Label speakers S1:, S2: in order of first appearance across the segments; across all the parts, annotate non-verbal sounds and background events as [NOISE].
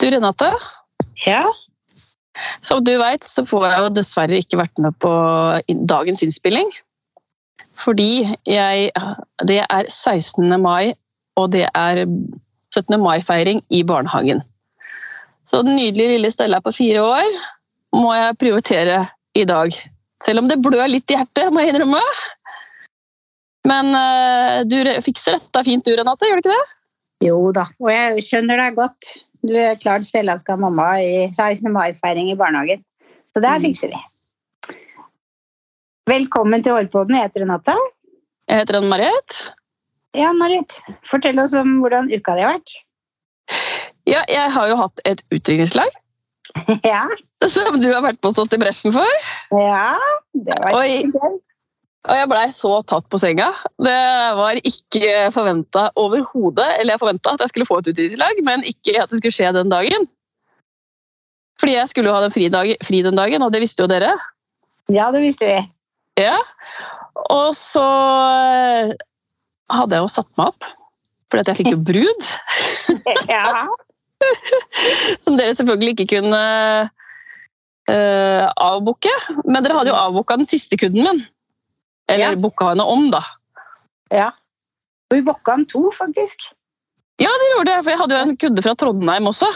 S1: Du Renate,
S2: Ja.
S1: som du veit så får jeg jo dessverre ikke vært med på dagens innspilling. Fordi jeg Det er 16. mai, og det er 17. mai-feiring i barnehagen. Så den nydelige lille Stella på fire år må jeg prioritere i dag. Selv om det blør litt i hjertet, må jeg innrømme. Men eh, du fikser dette fint du, Renate, gjør du ikke det?
S2: Jo da, og jeg skjønner deg godt. Du er klart Stella skal ha mamma i 16. mai-feiring i barnehagen. Så det her
S1: Mm.
S2: fikser vi. Velkommen til Hårpodden. Jeg heter Renate.
S1: Jeg heter Ann-Marit.
S2: Ja, Marit, fortell oss om hvordan uka di har vært.
S1: Ja, jeg har jo hatt et utdrikningslag. [LAUGHS]
S2: Ja,
S1: Som du har vært på og stått i bresjen for.
S2: ja det var
S1: skikkelig
S2: kjempegøy.
S1: Og jeg blei så tatt på senga. Det var ikke forventa overhodet. Eller jeg forventa at jeg skulle få et utdrikningslag, men ikke at det skulle skje den dagen. Fordi jeg skulle jo ha den fri, dag, fri den dagen, og det visste jo dere.
S2: Ja, det visste vi.
S1: Ja. Og så eh, hadde jeg jo satt meg opp, fordi at jeg fikk jo brud. [LAUGHS]
S2: Ja, [LAUGHS]
S1: Som dere selvfølgelig ikke kunne uh, avbooke. Men dere hadde jo avbooka den siste kunden min. Eller
S2: Ja.
S1: booka henne om, da.
S2: ja. Og vi bokka om to, faktisk.
S1: Ja, det gjorde jeg, for jeg hadde jo en kunde fra Trondheim også.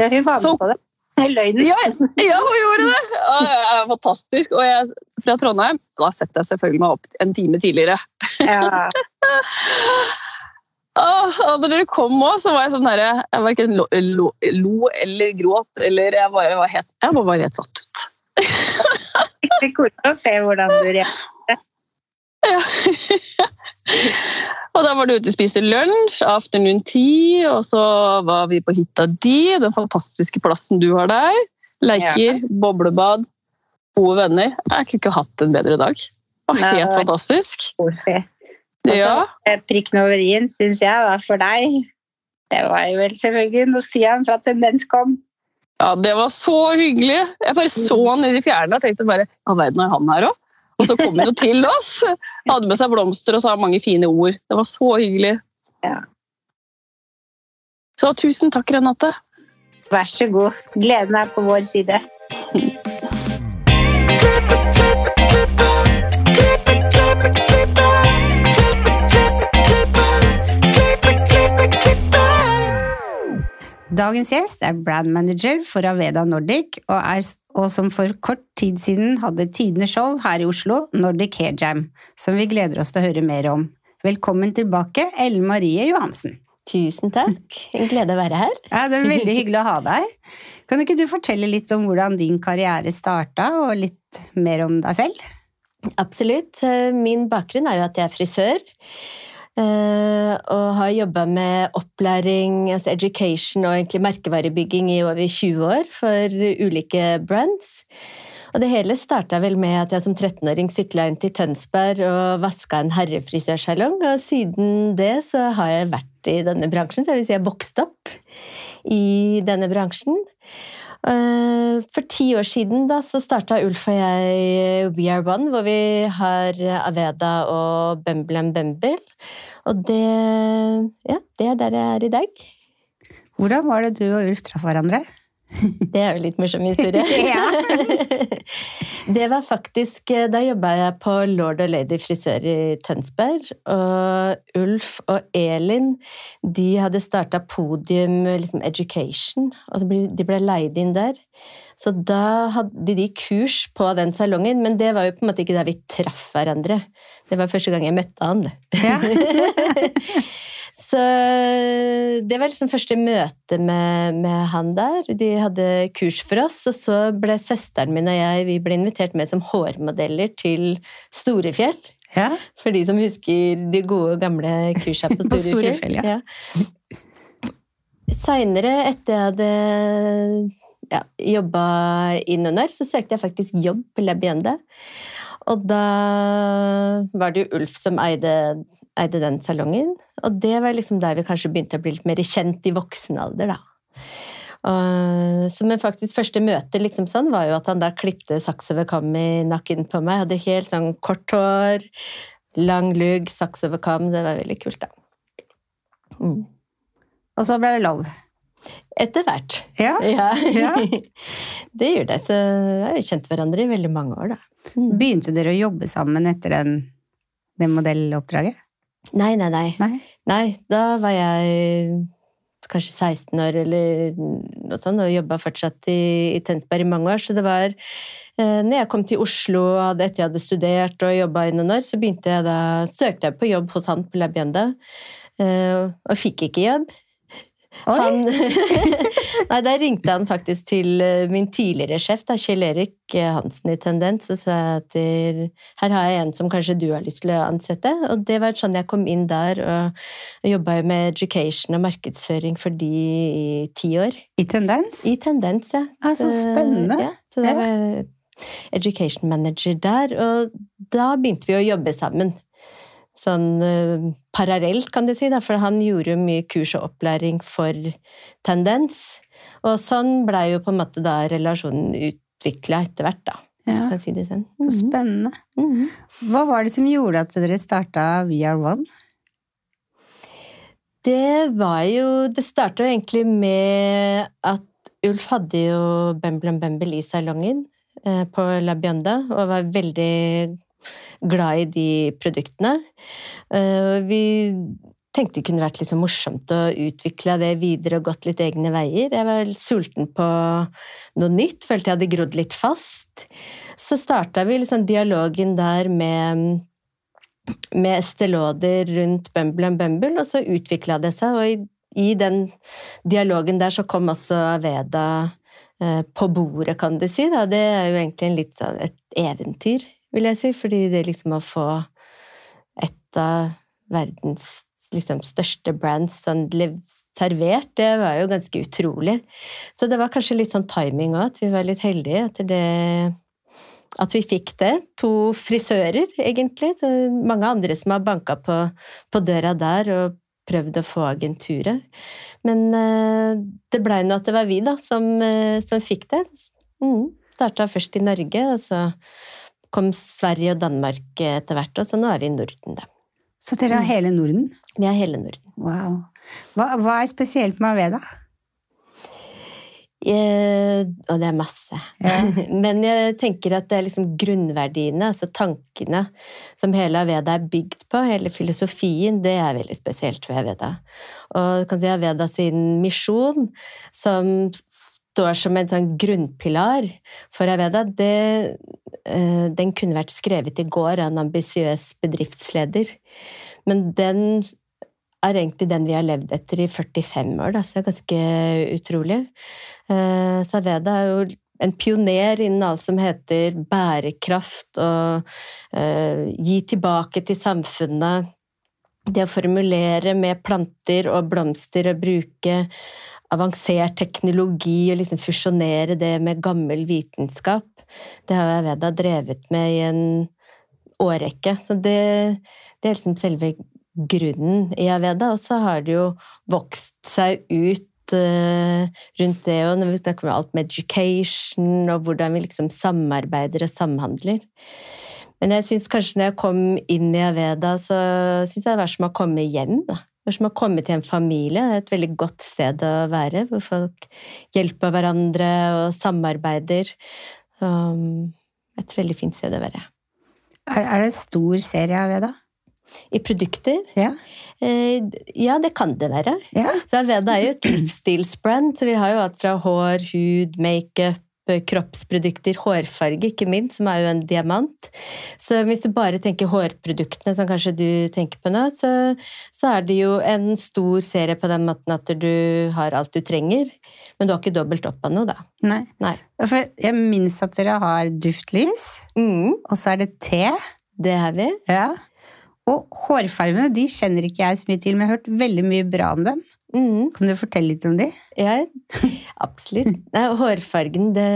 S2: Ja, hun
S1: var
S2: med Så- på det. Løgnen.
S1: Ja, ja hun gjorde det! Ja, ja, fantastisk. Og jeg fra Trondheim, da setter jeg selvfølgelig meg opp en time tidligere.
S2: Ja.
S1: Åh, [LAUGHS] og når dere kom òg, så var jeg sånn herre Jeg verken lo, lo, lo eller gråt, eller jeg bare var helt, jeg var bare helt satt ut.
S2: Det er kult å se hvordan du reagerer.
S1: Ja. [LAUGHS] og da var du ute og spiste lunsj, afternoon tea, og så var vi på hytta di, den fantastiske plassen du har der. Leker, boblebad, gode venner. Jeg kunne ikke hatt en bedre dag. Det var
S2: Nei.
S1: helt fantastisk.
S2: Koselig.
S1: Ja.
S2: eh, prikken over i-en, syns jeg, da, for deg. Det var jo vel selvfølgelig når Stian fra Tendens kom.
S1: ja, det var så hyggelig. Jeg bare så han i det fjerne og tenkte bare All verden, er han her òg? Og så kom hun jo til oss. Hadde med seg blomster og sa mange fine ord. Det var så hyggelig.
S2: Ja.
S1: Så tusen takk, Renate.
S2: Vær så god. Gleden er på vår side. Dagens gjest er brand manager for Aveda Nordic, og, er, og som for kort tid siden hadde tidenes show her i Oslo, Nordic Hair Jam, som vi gleder oss til å høre mer om. Velkommen tilbake, Ellen Marie Johansen.
S3: Tusen takk. En glede å være her.
S2: Ja, Det er veldig hyggelig å ha deg her. Kan ikke du fortelle litt om hvordan din karriere starta, og litt mer om deg selv?
S3: Absolutt. Eh, Min bakgrunn er jo at jeg er frisør. Eh, Og har jobba med opplæring, altså education og egentlig merkevarebygging i over 20 år for ulike brands. Og det hele starta vel med at jeg som 13-åring sykla inn til Tønsberg og vaska en herrefrisørsalong, og siden det så har jeg vært i denne bransjen, så jeg vil si jeg har vokst opp i denne bransjen. Eh, For ti år siden da, så starta Ulf og jeg We Are One, hvor vi har Aveda og Bembel Bembel. Og det, ja, det er der jeg er i dag.
S2: Hvordan var det du og Ulf traff hverandre?
S3: Det er jo litt morsom historie. [LAUGHS] [LAUGHS] Det var faktisk Da jobba jeg på Lord og Lady frisør i Tønsberg. Og Ulf og Elin de hadde starta Podium liksom Education. Og de ble leid inn der. Så da hadde de kurs på den salongen, men det var jo på en måte ikke der vi traff hverandre. Det var første gang jeg møtte han.
S2: Ja. [LAUGHS]
S3: Så det var liksom første møte med, med han der. De hadde kurs for oss, og så ble søsteren min og jeg vi ble invitert med som hårmodeller til Storefjell.
S2: Ja.
S3: For de som husker de gode, gamle kursa på [LAUGHS]
S2: På
S3: Storefjell.
S2: Storefjell, ja.
S3: Seinere, etter jeg hadde ja, jobba innunder, så søkte jeg faktisk jobb på Labiende. Og da var det jo Ulf som eide, eide den salongen. Og det var liksom der vi kanskje begynte å bli litt mer kjent i voksen alder, da. Og, så men faktisk første møte liksom sånn var jo at han da klipte saks over kam i nakken på meg. Hadde helt sånn kort hår, lang lugg, saks over kam. Det var veldig kult, da. Mm.
S2: Og så ble det love?
S3: Etter hvert.
S2: Ja. [LAUGHS]
S3: Ja.
S2: Ja. [LAUGHS]
S3: det gjorde det. Så vi har kjent hverandre i veldig mange år, da. Mm.
S2: Begynte dere å jobbe sammen etter den, det modelloppdraget?
S3: Nei, nei, nei.
S2: Nei?
S3: Nei, da var jeg kanskje 16 år eller noe sånt, og jobba fortsatt i, i Tønsberg i mange år. Så det var eh, når jeg kom til Oslo hadde, etter jeg hadde studert og jobba i noen år, så begynte jeg da, søkte jeg på jobb hos han på Labienda. Eh, og fikk ikke jobb. Han, [LAUGHS] nei, der ringte han faktisk til eh, min tidligere sjef, da, Kjell Erik eh, Hansen i Tendens, og sa at her har jeg en som kanskje du har lyst til å ansette. Og det var sånn jeg kom inn der, og, og jobba med education og markedsføring for de i ti år.
S2: I Tendens?
S3: I Tendens, ja.
S2: Ah, så spennende.
S3: Ja, så
S2: Ja.
S3: var education manager der, og da begynte vi å jobbe sammen. Sånn eh, parallelt, kan du si, da, for han gjorde jo mye kurs og opplæring for Tendens. Og sånn blei jo på en måte da relasjonen utvikla etter hvert, da.
S2: Ja.
S3: Si det sånn.
S2: mm
S3: -hmm.
S2: spennende.
S3: Mhm.
S2: Hva var det som gjorde at dere starta We Are One?
S3: Det var jo Det starta jo egentlig med at Ulf hadde jo Bembel Bembel i salongen eh, på La Bionda, og var veldig glad i de produktene. Eh, Vi tenkte det kunne vært litt så morsomt å utvikle det videre og gått litt egne veier. Jeg var sulten på noe nytt, følte jeg hadde grodd litt fast. Så starta vi liksom dialogen der med med Estée rundt Bumble and Bumble, og så utvikla det seg. Og i, i den dialogen der så kom også Aveda eh, på bordet, kan du si. Da. Det er jo egentlig en litt sånn et eventyr, vil jeg si, fordi det liksom å få et av verdens liksom, største brands sånn servert, det var jo ganske utrolig. Så det var kanskje litt sånn timing òg, at vi var litt heldige etter det at vi fikk det. To frisører, egentlig. Det mange andre som har banka på, på døra der og prøvd å få agenturet. Men eh, det blei nå at det var vi, da, som, eh, som fikk det. Mm. Starta først i Norge, og så kom Sverige og Danmark etter hvert, og så nå er vi i Norden, da.
S2: Så dere har hele Norden?
S3: Vi er hele Norden.
S2: Wow. Hva, hva er spesielt med Aveda?
S3: Eh, og det er masse.
S2: Ja. [LAUGHS]
S3: Men jeg tenker at det er liksom grunnverdiene, altså tankene som hele Aveda er bygd på, hele filosofien, det er veldig spesielt ved Aveda. Og du kan si Aveda sin misjon, som står som en sånn grunnpilar for Aveda, det, eh, den kunne vært skrevet i går av en ambisiøs bedriftsleder. Men den er egentlig den vi har levd etter i 45 år, da, så det er ganske utrolig. Så Aveda er jo en pioner innen alt som heter bærekraft og eh, gi tilbake til samfunnet. Det å formulere med planter og blomster og bruke avansert teknologi og liksom fusjonere det med gammel vitenskap. Det har Aveda drevet med i en årrekke. Så det, det er liksom selve grunnen i Aveda, og så har det jo vokst seg ut eh, rundt det, og når vi snakker om alt med education, og hvordan vi liksom samarbeider og samhandler. Men jeg syns kanskje når jeg kom inn i Aveda, så syns jeg det var som å komme hjem. da. Det man som å komme til en familie. Det er et veldig godt sted å være, hvor folk hjelper hverandre og samarbeider. Um, et veldig fint sted å være.
S2: Er, er det stor serie av Veda?
S3: I produkter?
S2: Ja.
S3: Eh, ja, det kan det være.
S2: ja.
S3: Så Aveda er jo et livsstilsbrand, så vi har jo alt fra hår, hud, makeup, kroppsprodukter, hårfarge, ikke minst, som er jo en diamant. Så hvis du bare tenker hårproduktene, som kanskje du tenker på nå, så, så er det jo en stor serie på den måten at du har alt du trenger, men du har ikke dobbelt opp av noe, da.
S2: Nei.
S3: Nei.
S2: For jeg minnes at dere har duftlys,
S3: Mm,
S2: og så er det te.
S3: det har vi.
S2: Ja. Og hårfargene de kjenner ikke jeg så mye til, men jeg har hørt veldig mye bra om dem.
S3: Mm.
S2: Kan du fortelle litt om de?
S3: Ja, [LAUGHS] absolutt. Nei, hårfargen, det,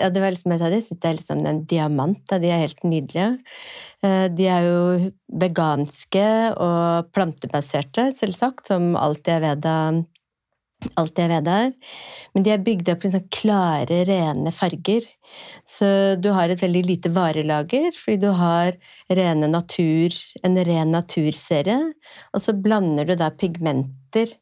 S3: ja, det var liksom jeg sa, det, jeg synes det er liksom en diamant. Da. De er helt nydelige. Eh, De er jo veganske og plantebaserte, selvsagt, som alt jeg vet av Alt jeg vet er. Men de er bygd opp i sånn klare, rene farger. Så du har et veldig lite varelager, fordi du har rene natur, en ren naturserie. Og så blander du da pigmenter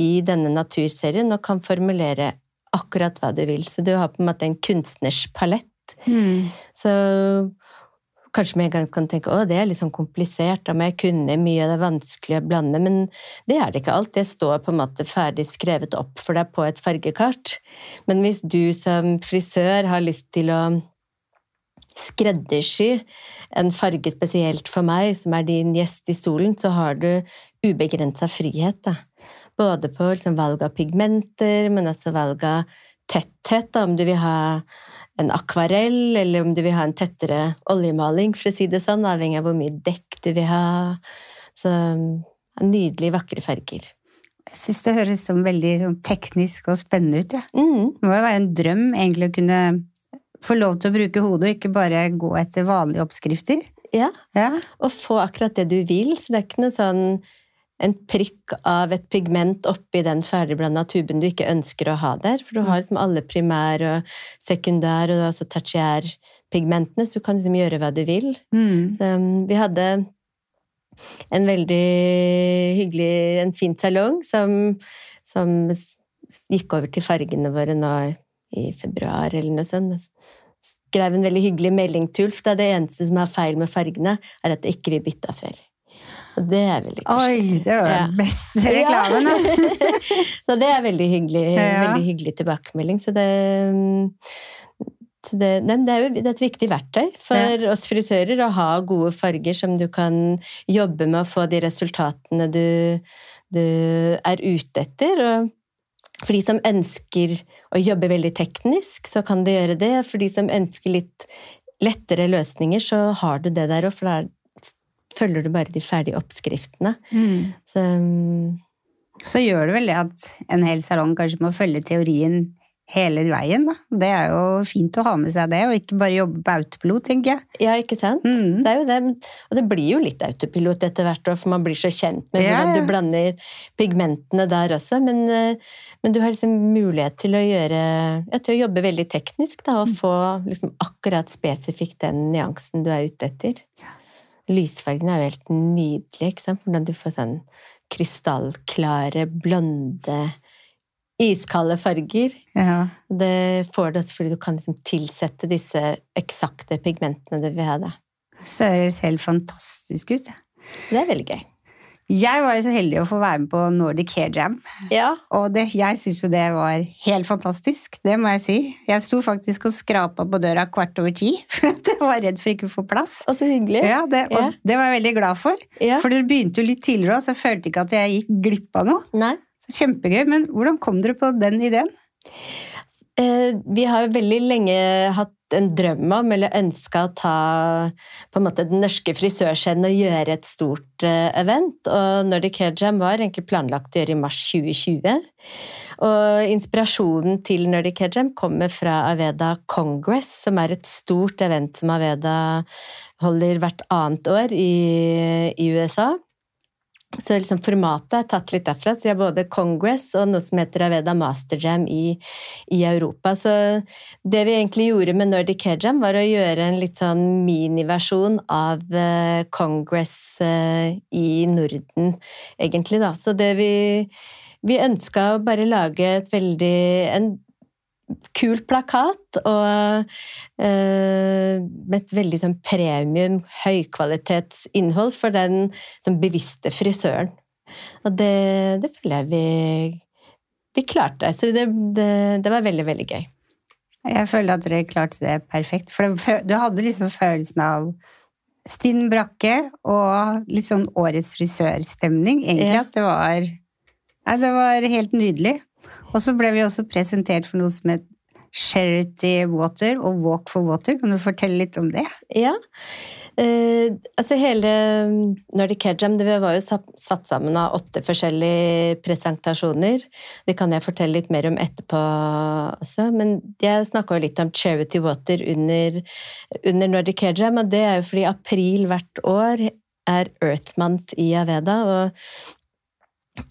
S3: i denne naturserien og kan formulere akkurat hva du vil. Så du har på en måte en kunstners palett.
S2: Mm.
S3: Så kanskje med en gang kan tenke å, det er litt sånn komplisert, da må jeg kunne mye, det er vanskelig å blande. Men det er det ikke alt. Det står på en måte ferdig skrevet opp for deg på et fargekart. Men hvis du som frisør har lyst til å skreddersy en farge spesielt for meg, som er din gjest i stolen, så har du ubegrensa frihet. Da. Både på liksom, valg av pigmenter, men også valg av tetthet. Da, om du vil ha en akvarell, eller om du vil ha en tettere oljemaling, for å si det sånn, avhengig av hvor mye dekk du vil ha. Så nydelige, vakre farger.
S2: Jeg syns det høres sånn veldig sånn, teknisk og spennende ut. Ja.
S3: Mm.
S2: Det må jo være en drøm egentlig å kunne få lov til å bruke hodet, og ikke bare gå etter vanlige oppskrifter.
S3: Ja,
S2: Ja.
S3: og få akkurat det du vil, så det er ikke noe sånn en prikk av et pigment oppi den ferdigblanda tuben du ikke ønsker å ha der. For du har liksom alle primær- og sekundær- og altså tertiærpigmentene, så du kan liksom gjøre hva du vil.
S2: Mm.
S3: Um, vi hadde en veldig hyggelig, en fin salong som, som gikk over til fargene våre nå i februar eller noe sånt. Skrev en veldig hyggelig melding til Ulf. Det er det eneste som er feil med fargene, er at det ikke vi bytta før. Det er veldig koselig.
S2: Oi, det var
S3: Ja.
S2: den beste reklamen. [LAUGHS]
S3: Ja. [LAUGHS] så det er veldig hyggelig, [LAUGHS]
S2: Ja.
S3: veldig hyggelig tilbakemelding. Så det, så det, det er jo det er et viktig verktøy for oss frisører å ha gode farger som du kan jobbe med å få de resultatene du, du er ute etter. Og for de som ønsker å jobbe veldig teknisk, så kan du gjøre det. For de som ønsker litt lettere løsninger, så har du det der òg, for da følger du bare de ferdige oppskriftene.
S2: Mm.
S3: Så um...
S2: Så gjør det vel det at en hel salong kanskje må følge teorien hele veien, da. Det er jo fint å ha med seg det, og ikke bare jobbe på autopilot, tenker jeg.
S3: Ja, ikke sant?
S2: Mm.
S3: Det er jo det, og det blir jo litt autopilot etter hvert, for man blir så kjent med
S2: Ja,
S3: hvordan
S2: ja.
S3: du blander pigmentene der også, men, eh, men du har liksom mulighet til å gjøre ja, til å jobbe veldig teknisk, da, og få liksom akkurat spesifikt den nyansen du er ute etter. Lysfargene er jo helt nydelige, ikke sant? Hvordan du får sånn krystallklare, blonde, iskalde farger.
S2: Ja.
S3: Det får du også fordi du kan liksom tilsette disse eksakte pigmentene du vil ha. Da.
S2: Ser helt fantastisk ut.
S3: Det er veldig gøy.
S2: Jeg var jo så heldig å få være med på Nordic Hair Jam,
S3: Ja,
S2: og det, jeg syns jo det var helt fantastisk, det må jeg si. Jeg sto faktisk og skrapa på døra kvart over ti, [LAUGHS] for jeg var redd for ikke å få plass.
S3: og så hyggelig.
S2: Ja, det, og
S3: Ja.
S2: det var jeg veldig glad for,
S3: Ja.
S2: for dere begynte jo litt tidligere òg, så jeg følte ikke at jeg gikk glipp av noe.
S3: Nei.
S2: Så Kjempegøy, men hvordan kom dere på den ideen?
S3: Eh, vi har jo veldig lenge hatt en drøm om, eller ønska å ta på en måte den norske frisørscenen og gjøre et stort eh, event. Og Nordic Hair Jam var egentlig planlagt å gjøre i mars 2020. Og inspirasjonen til Nordic Hair Jam kommer fra Aveda Congress, som er et stort event som Aveda holder hvert annet år i, i USA. Så liksom formatet er tatt litt derfra. Så vi har både Congress og noe som heter Aveda Master Jam i, i Europa. Så det vi egentlig gjorde med Nordic Hair Jam, var å gjøre en litt sånn miniversjon av eh, Congress eh, i Norden, egentlig, da. Så det vi Vi ønska å bare lage et veldig en kul plakat og eh, med et veldig sånn premium, høykvalitetsinnhold for den sånn bevisste frisøren. Og det, det føler jeg vi, vi klarte. Så det, det, det var veldig, veldig gøy.
S2: Jeg føler at dere klarte det perfekt, for det, du hadde liksom følelsen av stinn brakke og litt sånn årets frisørstemning, egentlig,
S3: Ja.
S2: at det var Nei, det var helt nydelig. Og så ble vi også presentert for noe som het Charity Water og Walk for Water. Kan du fortelle litt om det?
S3: Ja. Eh, altså hele Nordic Hair det var jo satt, sammen av åtte forskjellige presentasjoner. Det kan jeg fortelle litt mer om etterpå også. Men jeg snakka litt om Charity Water under, under Nordic Hair og det er jo fordi april hvert år er Earth Month i Aveda. og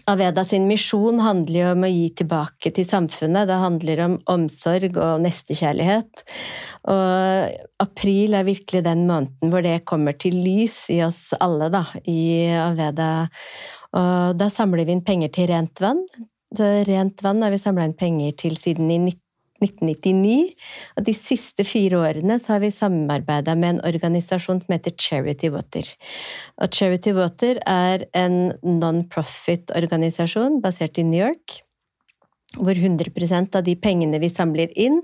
S3: Aveda sin misjon handler jo om å gi tilbake til samfunnet. Det handler om omsorg og nestekjærlighet. Og april er virkelig den måneden hvor det kommer til lys i oss alle, da, i Aveda. Og da samler vi inn penger til rent vann. Så rent vann har vi samla inn penger til siden i 1999. Og de siste fire årene så har vi samarbeida med en organisasjon som heter Charity Water. Og Charity Water er en non-profit-organisasjon basert i New York, hvor 100% av de pengene vi samler inn,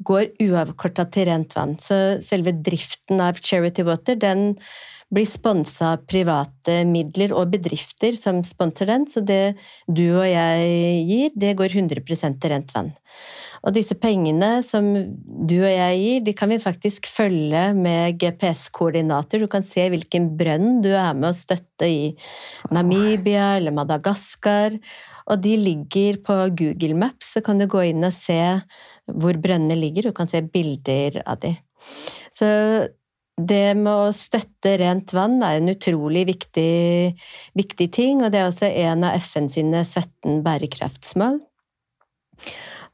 S3: går uavkorta til rent vann. Så selve driften av Charity Water, den blir sponsa av private midler og bedrifter som sponser den, så det du og jeg gir, det går 100 til rent vann. Og disse pengene som du og jeg gir, de kan vi faktisk følge med GPS-koordinater. Du kan se hvilken brønn du er med å støtte i Namibia eller Madagaskar. Og de ligger på Google Maps, så kan du gå inn og se hvor brønnene ligger. Du kan se bilder av de. Så det med å støtte rent vann er en utrolig viktig, viktig ting, og det er også en av FN sine 17 bærekraftsmål.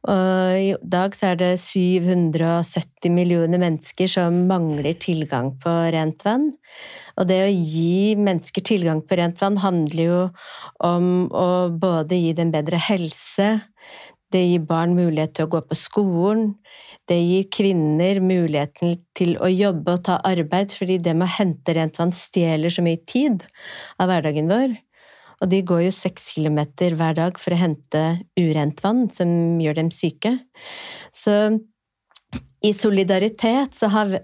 S3: Og I dag så er det 770 millioner mennesker som mangler tilgang på rent vann. Og det å gi mennesker tilgang på rent vann handler jo om å både gi dem bedre helse, det gir barn mulighet til å gå på skolen. Det gir kvinner muligheten til å jobbe og ta arbeid, fordi det med å hente rent vann stjeler så mye tid av hverdagen vår. Og de går jo seks kilometer hver dag for å hente urent vann, som gjør dem syke. Så i solidaritet så har,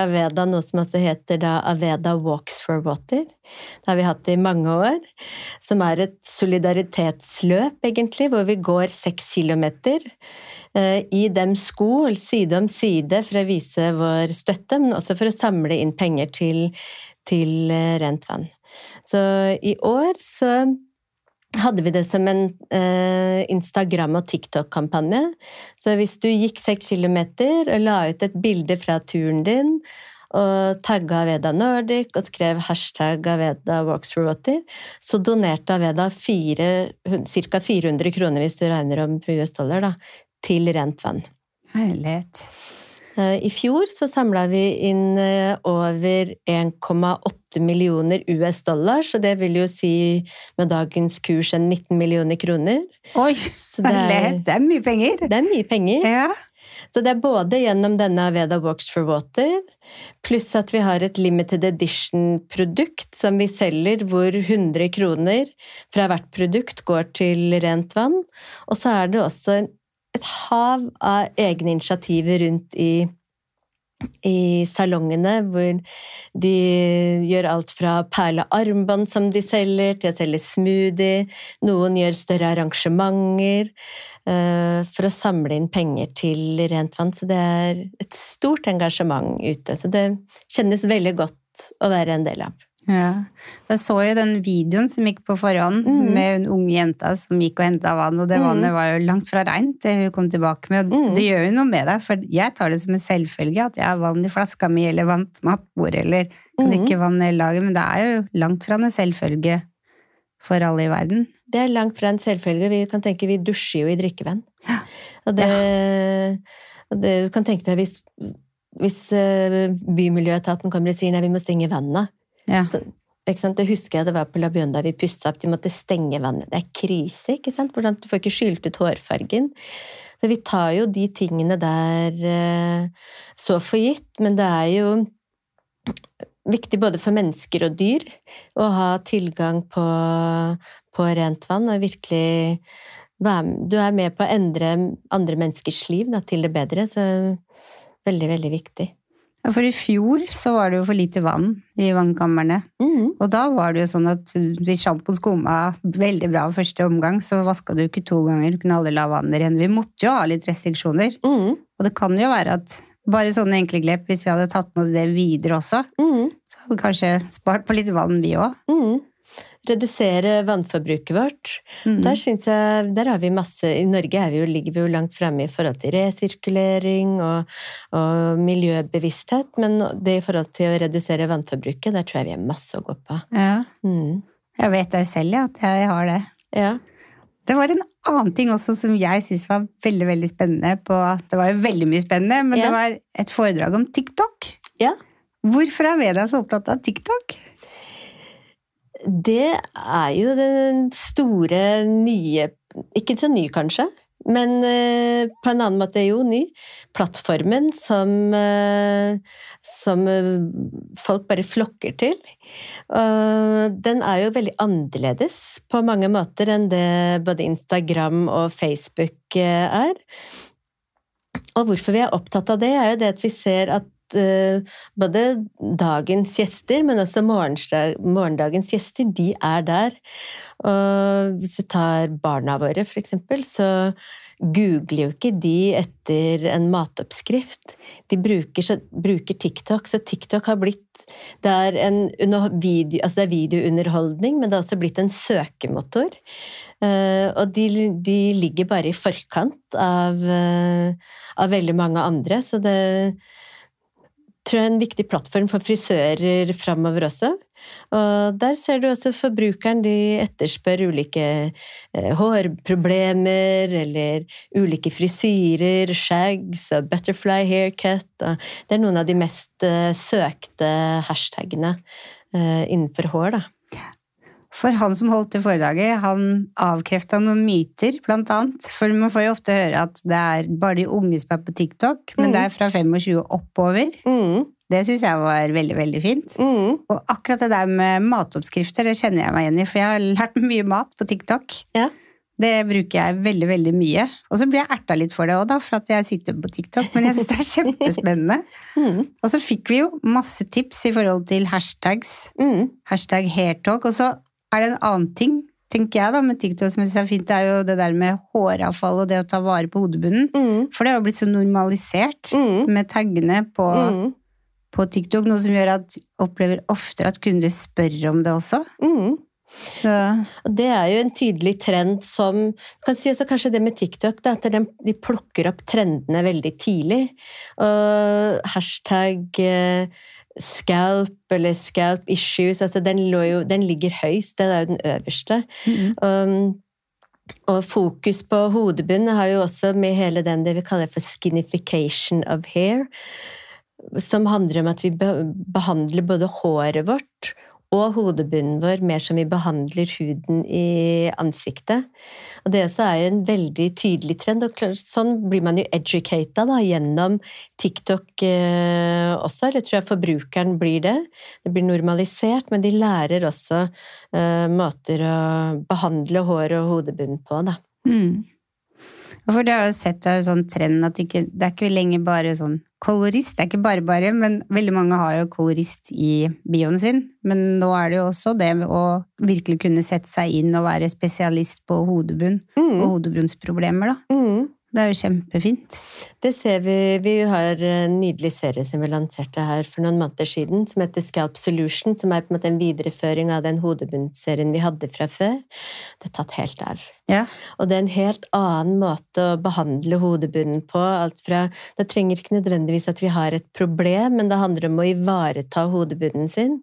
S3: Aveda noe som altså heter da Aveda Walks for Water. Det har vi hatt i mange år. Som er et solidaritetsløp, egentlig, hvor vi går seks kilometer eh, i dem sko, side om side, for å vise vår støtte, men også for å samle inn penger til, til eh, rent vann. Så i år så hadde vi det som en eh, Instagram- og TikTok-kampanje. Så hvis du gikk seks kilometer og la ut et bilde fra turen din, og tagga Aveda Nordic og skrev hashtag Aveda Walks for Water, så donerte Aveda ca. 400 kroner, hvis du regner om for US dollar, da, til rent vann.
S2: Herlighet.
S3: Eh, I fjor så samla vi inn eh, over 1,8 millioner US dollar, så det vil jo si med dagens kurs en 19 millioner kroner.
S2: Oi! Det er, [LAUGHS] det er, mye penger.
S3: Det er mye penger.
S2: Ja.
S3: Så det er både gjennom denne Aveda Walks for Water, pluss at vi har et limited edition-produkt som vi selger, hvor 100 kroner fra hvert produkt går til rent vann. Og så er det også et hav av egne initiativer rundt i i salongene, hvor de gjør alt fra perlearmbånd som de selger, til å selge smoothie. Noen gjør større arrangementer uh, for å samle inn penger til rent vann. Så det er et stort engasjement ute. Så det kjennes veldig godt å være en del av.
S2: Ja. Jeg så jo den videoen som gikk på forhånd, mm. med en ung jenta som gikk og henta vann, og det mm. vannet var jo langt fra reint, det hun kom tilbake med. Mm. Det gjør jo noe med deg, for jeg tar det som en selvfølge at jeg har vann i flaska mi, eller vann på nattbordet, eller kan drikke mm. vann i dagen. men det er jo langt fra en selvfølge for alle i verden.
S3: Det er langt fra en selvfølge. Vi kan tenke vi dusjer jo i drikkevann. Ja. Og det, og det du kan tenke deg hvis, hvis uh, Bymiljøetaten kommer og sier nei, vi må stenge vannet ja. Så, det husker jeg det var på La Bionda. da vi pussa opp. De måtte stenge vannet. Det er krise, ikke sant? Hvordan, du får ikke skylt ut hårfargen. Så vi tar jo de tingene der eh, så for gitt, men det er jo viktig både for mennesker og dyr å ha tilgang på, på rent vann og virkelig Du er med på å endre andre menneskers liv da, til det bedre, så veldig, veldig viktig.
S2: Ja, For i fjor så var det jo for lite vann i vannkamrene. Mm. Og da var det jo sånn at hvis sjampoen skumma veldig bra første omgang, så vaska du ikke to ganger, du kunne aldri la vannet renne. Vi måtte jo ha litt restriksjoner. Mm. Og det kan jo være at bare sånne enkle grep, hvis vi hadde tatt med oss det videre også, mm. så hadde vi kanskje spart på litt vann, vi òg
S3: redusere vannforbruket vårt. Mm. Der, jeg, der har vi masse I Norge vi jo, ligger vi jo langt fremme i forhold til resirkulering og, og, miljøbevissthet, men det i forhold til å redusere vannforbruket, der tror jeg vi har masse å gå på.
S2: Ja. Mm. Jeg vet det selv, ja, at jeg har det.
S3: Ja.
S2: Det var en annen ting også som jeg syntes var veldig veldig spennende. På, det var jo veldig mye spennende, men ja. det var et foredrag om TikTok.
S3: Ja.
S2: Hvorfor er media så opptatt av TikTok?
S3: Det er jo den store nye Ikke så ny, kanskje, men eh, på en annen måte jo ny. Plattformen som, eh, som eh, folk bare flokker til. Den er jo veldig annerledes på mange måter enn det både Instagram og Facebook er. Og hvorfor vi er opptatt av det, er jo det at vi ser at eh, både dagens gjester, men også morgendagens gjester, de er der. Og hvis du tar barna våre, for eksempel, så googler jo ikke de etter en matoppskrift. De bruker, så, bruker TikTok, så TikTok har blitt Det er, video, altså det er videounderholdning, men det har også blitt en søkemotor. Uh, og de, de ligger bare i forkant av, uh, av veldig mange andre, så det tror jeg er en viktig plattform for frisører framover også. Og der ser du også forbrukeren, de etterspør ulike eh, hårproblemer eller ulike frisyrer, shags og butterfly haircut. Det er noen av de mest eh, søkte hashtagene eh, innenfor hår, da.
S2: For han som holdt det foredraget, han avkrefta noen myter, blant annet. For man får jo ofte høre at det er bare de unge som er på TikTok, men
S3: Mm.
S2: det er fra 25 oppover.
S3: Mm,
S2: Det syns jeg var veldig, veldig fint.
S3: mm,
S2: Og akkurat det der med matoppskrifter, det kjenner jeg meg igjen i, for jeg har lært [LAUGHS] mye mat på TikTok.
S3: Ja.
S2: Det bruker jeg veldig, veldig mye. Og så blir jeg erta litt for det òg, da, for at jeg sitter på TikTok, men jeg syns det er [LAUGHS] kjempespennende.
S3: mm,
S2: Og så fikk vi jo masse tips i forhold til hashtags.
S3: mm,
S2: Hashtag hairtalk. Og så er det en annen ting, tenker jeg da, med TikTok som jeg synes er fint, det er jo det der med håravfall og det å ta vare på hodebunnen.
S3: mm,
S2: For det har jo blitt så normalisert
S3: mm,
S2: med taggene på,
S3: mm,
S2: på TikTok, noe som gjør at opplever oftere at kunder spør om det også.
S3: mm.
S2: Så
S3: det er jo en tydelig trend som du kan si også Kanskje det med TikTok, da, at de, de plukker opp trendene veldig tidlig. Og hashtag eh, scalp eller scalp issues, altså den, lå jo, den ligger høyst, den er jo den øverste. Um, og fokus på hodebunn har jo også med hele den det vi kaller for skinification of hair, som handler om at vi behandler både håret vårt og hodebunnen vår mer som vi behandler huden i ansiktet. Og det også er jo en veldig tydelig trend, og sånn blir man jo educata gjennom TikTok eh, også, eller tror jeg forbrukeren blir det. Det blir normalisert, men de lærer også eh, måter å behandle hår og hodebunn på, da.
S2: Mm. Og for det har jo sett er sånn trend at det ikke, det er ikke lenger bare sånn kolorist, det er ikke bare bare, men veldig mange har jo kolorist i bioen sin. Men nå er det jo også det å virkelig kunne sette seg inn og være spesialist på hodebunn og
S3: Mm.
S2: hodebunnsproblemer, da.
S3: Mm.
S2: Det er jo kjempefint.
S3: Det ser vi. Vi har en nydelig serie som vi lanserte her for noen måneder siden, som heter Scalp Solution, som er på en måte en videreføring av den hodebunnserien vi hadde fra før. Det er tatt helt av.
S2: Ja.
S3: Og det er en helt annen måte å behandle hodebunnen på. Alt fra, det trenger ikke nødvendigvis at vi har et problem, men det handler om å ivareta hodebunnen sin.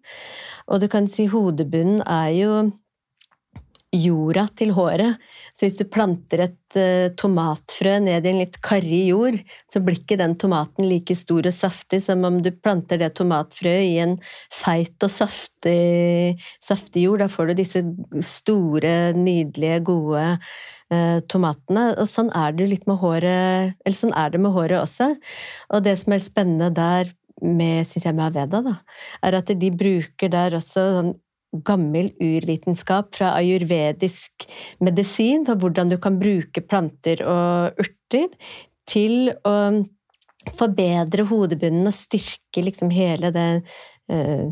S3: Og du kan si hodebunnen er jo jorda til håret. Så hvis du planter et uh, tomatfrø ned i en litt karrig jord, så blir ikke den tomaten like stor og saftig som om du planter det tomatfrøet i en feit og saftig, saftig jord. Da får du disse store, nydelige, gode uh, tomatene. Og sånn er det litt med håret, eller sånn er det med håret også. Og det som er spennende der med, synes jeg, med Aveda, da, er at de bruker der også sånn gammel urvitenskap fra ayurvedisk medisin for hvordan du kan bruke planter og urter til å forbedre hodebunnen og styrke liksom hele det eh,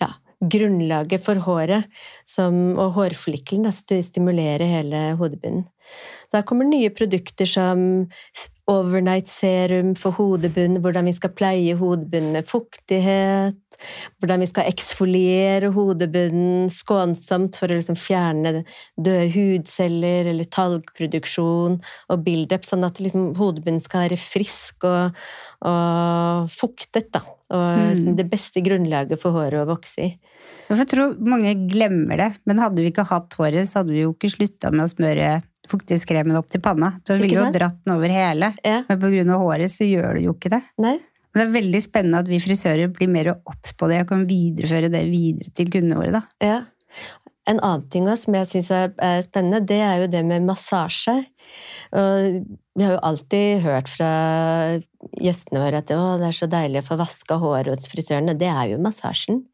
S3: ja, grunnlaget for håret som, og hårflikkelen. Da, stimulere hele hodebunnen. Da kommer nye produkter som overnight serum for hodebunnen, hvordan vi skal pleie hodebunnen med fuktighet, hvordan vi skal eksfoliere hodebunnen skånsomt for å liksom fjerne døde hudceller eller talgproduksjon og build-up, sånn at liksom hodebunnen skal være frisk og, og fuktet. Da. Og
S2: Mm.
S3: det beste grunnlaget for håret å vokse i.
S2: Jeg tror mange glemmer det, men hadde vi ikke hatt håret, så hadde vi jo ikke slutta med å smøre fuktigskremen opp til panna. Du ville vi jo dratt den over hele.
S3: Ja,
S2: Men av håret så gjør det jo ikke det.
S3: nei?
S2: Men det er veldig spennende at vi frisører blir mer obs på det og kan videreføre det videre til kundene våre. da.
S3: Ja. En annen ting som jeg syns er spennende, det er jo det med massasje. Og vi har jo alltid hørt fra gjestene våre at det er så deilig å få vaska håret hos frisøren, og det er jo massasjen.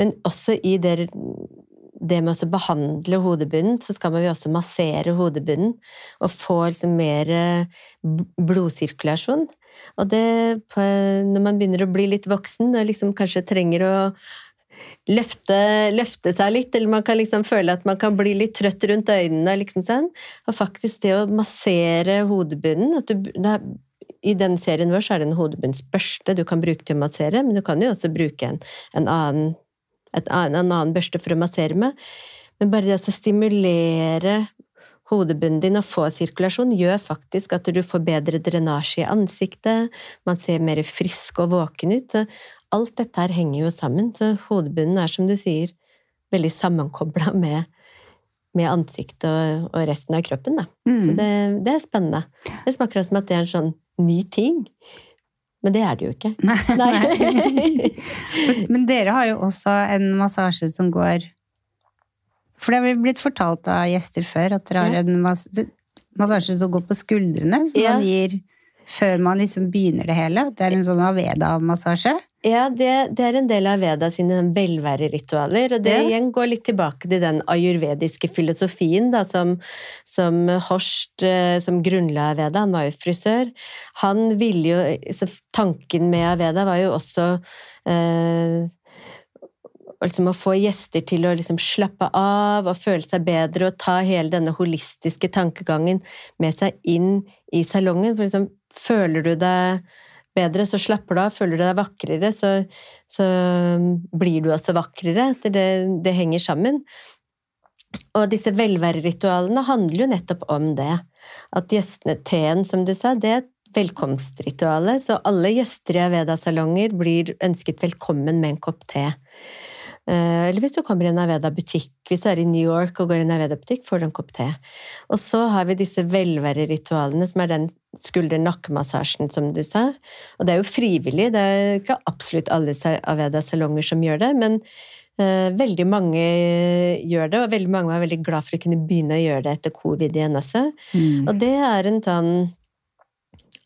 S3: Men også i det, det med å behandle hodebunnen, så skal man jo også massere hodebunnen og få liksom mer blodsirkulasjon. Og det, når man begynner å bli litt voksen og liksom kanskje trenger å løfte, løfte, seg litt, eller man kan liksom føle at man kan bli litt trøtt rundt øynene. Liksom sånn. Og faktisk det å massere hodebunnen du, er, I den serien vår så er det en hodebunnsbørste du kan bruke til å massere, men du kan jo også bruke en, en, annen, et, en annen børste for å massere med. Men bare det å stimulere hodebunnen din og få sirkulasjon, gjør faktisk at du får bedre drenasje i ansiktet, man ser mer frisk og våken ut alt dette her henger jo sammen, så hodebunnen er, som du sier, veldig sammenkobla med, med ansiktet og, og, resten av kroppen. Mm. Det, det, er spennende. Det smaker som at det er en sånn ny ting. Men det er det jo ikke.
S2: Nei. [LAUGHS] Men dere har jo også en massasje som går For det har vi blitt fortalt av gjester før, at dere har en massasje som går på skuldrene, som man gir før man liksom begynner det hele. At det er en sånn Aveda-massasje.
S3: Ja, det, det, er en del av Veda sine velværeritualer. Og det ja. igjen går litt tilbake til den ayurvediske filosofien da, som, som Horst, eh, som grunnla Veda, han var jo frisør. Han ville jo Tanken med Aveda var jo også eh, liksom å få gjester til å liksom slappe av og føle seg bedre og ta hele denne holistiske tankegangen med seg inn i salongen. For liksom, føler du deg bedre, så slapper du av. Føler du deg vakrere, så, så blir du også vakrere. Det, det henger sammen. Og disse velværeritualene handler jo nettopp om det. At gjestene Teen, som du sa, det er et velkomstrituale. Så alle gjester i Aveda-salonger blir ønsket velkommen med en kopp te. Eh, eller hvis du kommer i en Aveda-butikk, hvis du er i New York og går i en Aveda-butikk, får du en kopp te. Og så har vi disse velværeritualene, som er den skulder-nakkemassasjen, som du sa. Og det er jo frivillig, det er ikke absolutt alle Aveda-salonger som gjør det, men uh, veldig mange gjør det, og veldig mange var veldig glad for å kunne begynne å gjøre det etter covid igjen også. Mm. Og det er en sånn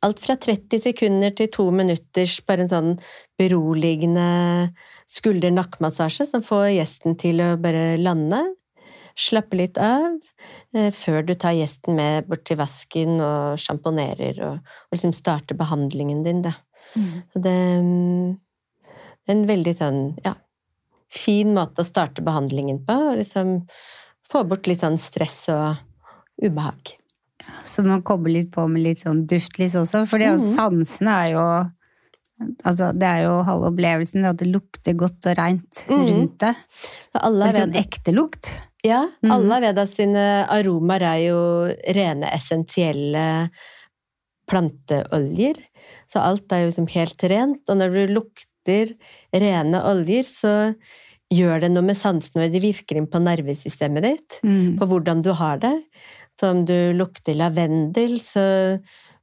S3: Alt fra 30 sekunder til to minutters bare en sånn beroligende skulder-nakkemassasje som får gjesten til å bare lande, slappe litt av, eh, før du tar gjesten med bort til vasken og sjamponerer og, og liksom starter behandlingen din, da. Mm. Så det, mm, det er en veldig sånn, ja, fin måte å starte behandlingen på, og liksom få bort litt sånn stress og ubehag.
S2: Så man kobler litt på med litt sånn duftlys også, for mm. sansene er jo Altså, det er jo halve opplevelsen, at det lukter godt og reint mm. rundt det. Alle sånn ekte lukt.
S3: Ja. Mm. Alle Vedas sine aromaer er jo rene, essensielle planteoljer. Så alt er jo liksom helt rent. Og når du lukter rene oljer, så gjør det noe med sansene, og det virker inn på nervesystemet ditt. Mm. På hvordan du har det. Så om du lukter lavendel, så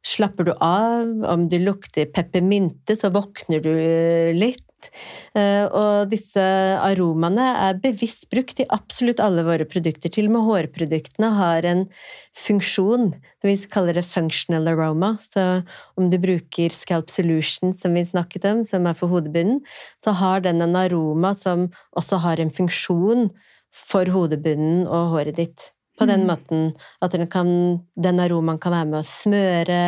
S3: slapper du av. Om du lukter peppermynte, så våkner du litt. Eh, og disse aromaene er bevisst brukt i absolutt alle våre produkter. Til og med hårproduktene har en funksjon. Vi kaller det functional aroma. Så om du bruker Scalp Solution, som vi snakket om, som er for hodebunnen, så har den en aroma som også har en funksjon for hodebunnen og håret ditt. På den mm. måten at den, kan, den aromaen kan være med å smøre,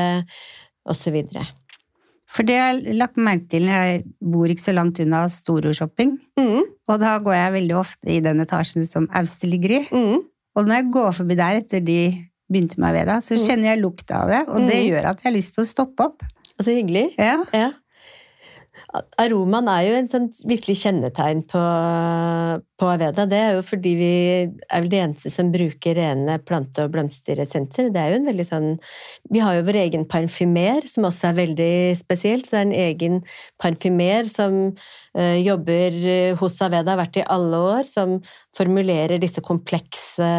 S3: osv.
S2: For det har jeg lagt merke til når jeg bor ikke så langt unna Storo-shopping. Mm. Og da går jeg veldig ofte i den etasjen som Auster ligger i. Mm. Og når jeg går forbi der etter de begynte med Aveda, så mm. kjenner jeg lukta av det, og det mm. gjør at jeg har lyst til å stoppe opp.
S3: Så hyggelig.
S2: Ja.
S3: ja. Aromaen er jo en sånn virkelig kjennetegn på, på Aveda. Det er jo fordi vi er vel de eneste som bruker rene plante- og blomsteressenser. Det er jo en veldig sånn Vi har jo vår egen parfymer, som også er veldig spesielt. Så det er en egen parfymer som uh, jobber hos Aveda, har vært i alle år, som formulerer disse komplekse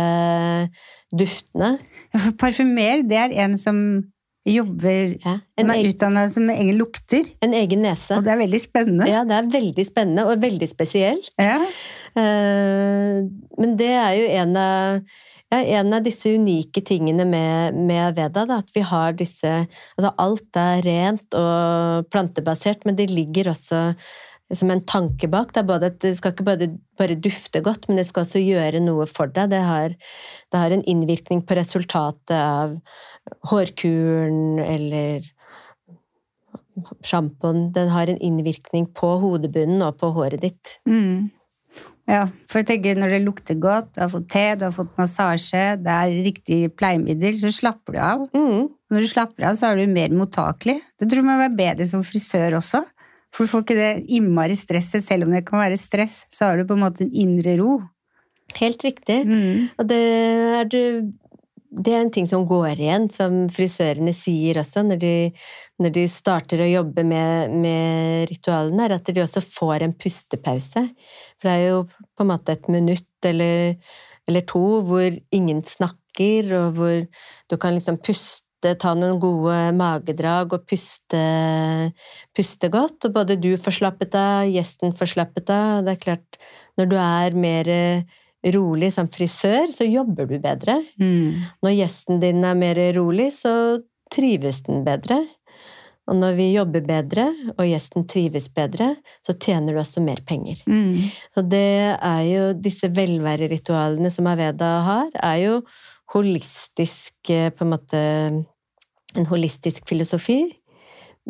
S3: duftene.
S2: Ja, parfymer, det er en som jobber
S3: Ja, en,
S2: er utdanna som egen lukter,
S3: en egen nese.
S2: og det er veldig spennende.
S3: Ja, det er veldig spennende og veldig spesielt.
S2: Ja.
S3: Eh, Men det er jo en av, ja, en av disse unike tingene med, med Veda, da, at vi har disse altså Alt er rent og plantebasert, men det ligger også som en tanke bak. Det, er både, at det skal ikke bare, bare dufte godt, men det skal også gjøre noe for deg. Det har, det har en innvirkning på resultatet av hårkuren eller sjampoen. Den har en innvirkning på hodebunnen og på håret ditt.
S2: Mm. Ja, for jeg tenker når det lukter godt, du har fått te, du har fått massasje, det er riktig pleiemiddel, så slapper du av.
S3: Mm.
S2: Når du slapper av, så er du mer mottakelig. Det tror jeg må være bedre som frisør også. For du får ikke det innmari stresset, selv om det kan være stress, så har du på en måte en indre ro.
S3: Helt riktig.
S2: Mm.
S3: Og det er, det- det er en ting som går igjen, som frisørene sier også når de, når de starter å jobbe med, med ritualene, er at de også får en pustepause. For det er jo på en måte et minutt eller, eller to hvor ingen snakker, og hvor du kan liksom puste, ta noen gode magedrag og puste, puste godt. Og både du får slappet av, gjesten får slappet av. Det er klart, når du er mer rolig som frisør, så jobber du bedre.
S2: Mm.
S3: Når gjesten din er mer rolig, så trives den bedre. Og når vi jobber bedre, og gjesten trives bedre, så tjener du også mer penger.
S2: Mm.
S3: Så det er jo disse velværeritualene som Aveda har, er jo holistisk eh, på en måte En holistisk filosofi.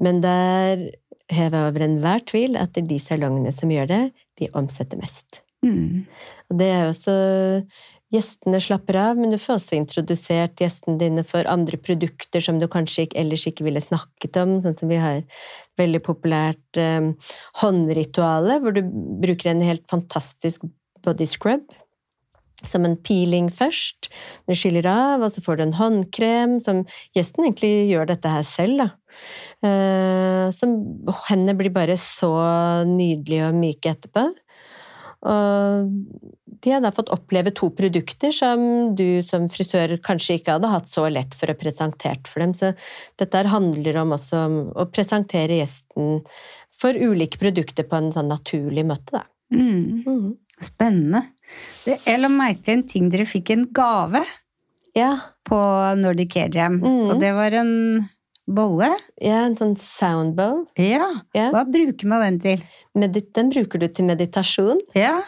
S3: Men det er hevet over enhver tvil at det er de salongene som gjør det, de omsetter mest.
S2: Mm.
S3: Og det er jo også Gjestene slapper av, men du får også introdusert gjestene dine for andre produkter som du kanskje ikke, ellers ikke ville snakket om. Sånn som vi har veldig populært um, håndrituale, hvor du bruker en helt fantastisk body scrub. Som en peeling først. Du skiller av, og så får du en håndkrem som Gjesten egentlig gjør dette her selv, da. Eh, som Hendene blir bare så nydelige og myke etterpå. Og de har da fått oppleve to produkter som du som frisør kanskje ikke hadde hatt så lett for å presentere for dem. Så dette handler om også å presentere gjesten for ulike produkter på en sånn naturlig møte, da.
S2: Mm.
S3: Mm.
S2: Spennende. Jeg la merke til en ting dere fikk en gave
S3: Ja,
S2: på Nordic Jam,
S3: Mm.
S2: og det var en bolle.
S3: ja, en sånn soundbowl.
S2: Ja,
S3: Ja.
S2: hva bruker man den til?
S3: Medit den bruker du til meditasjon.
S2: Ja,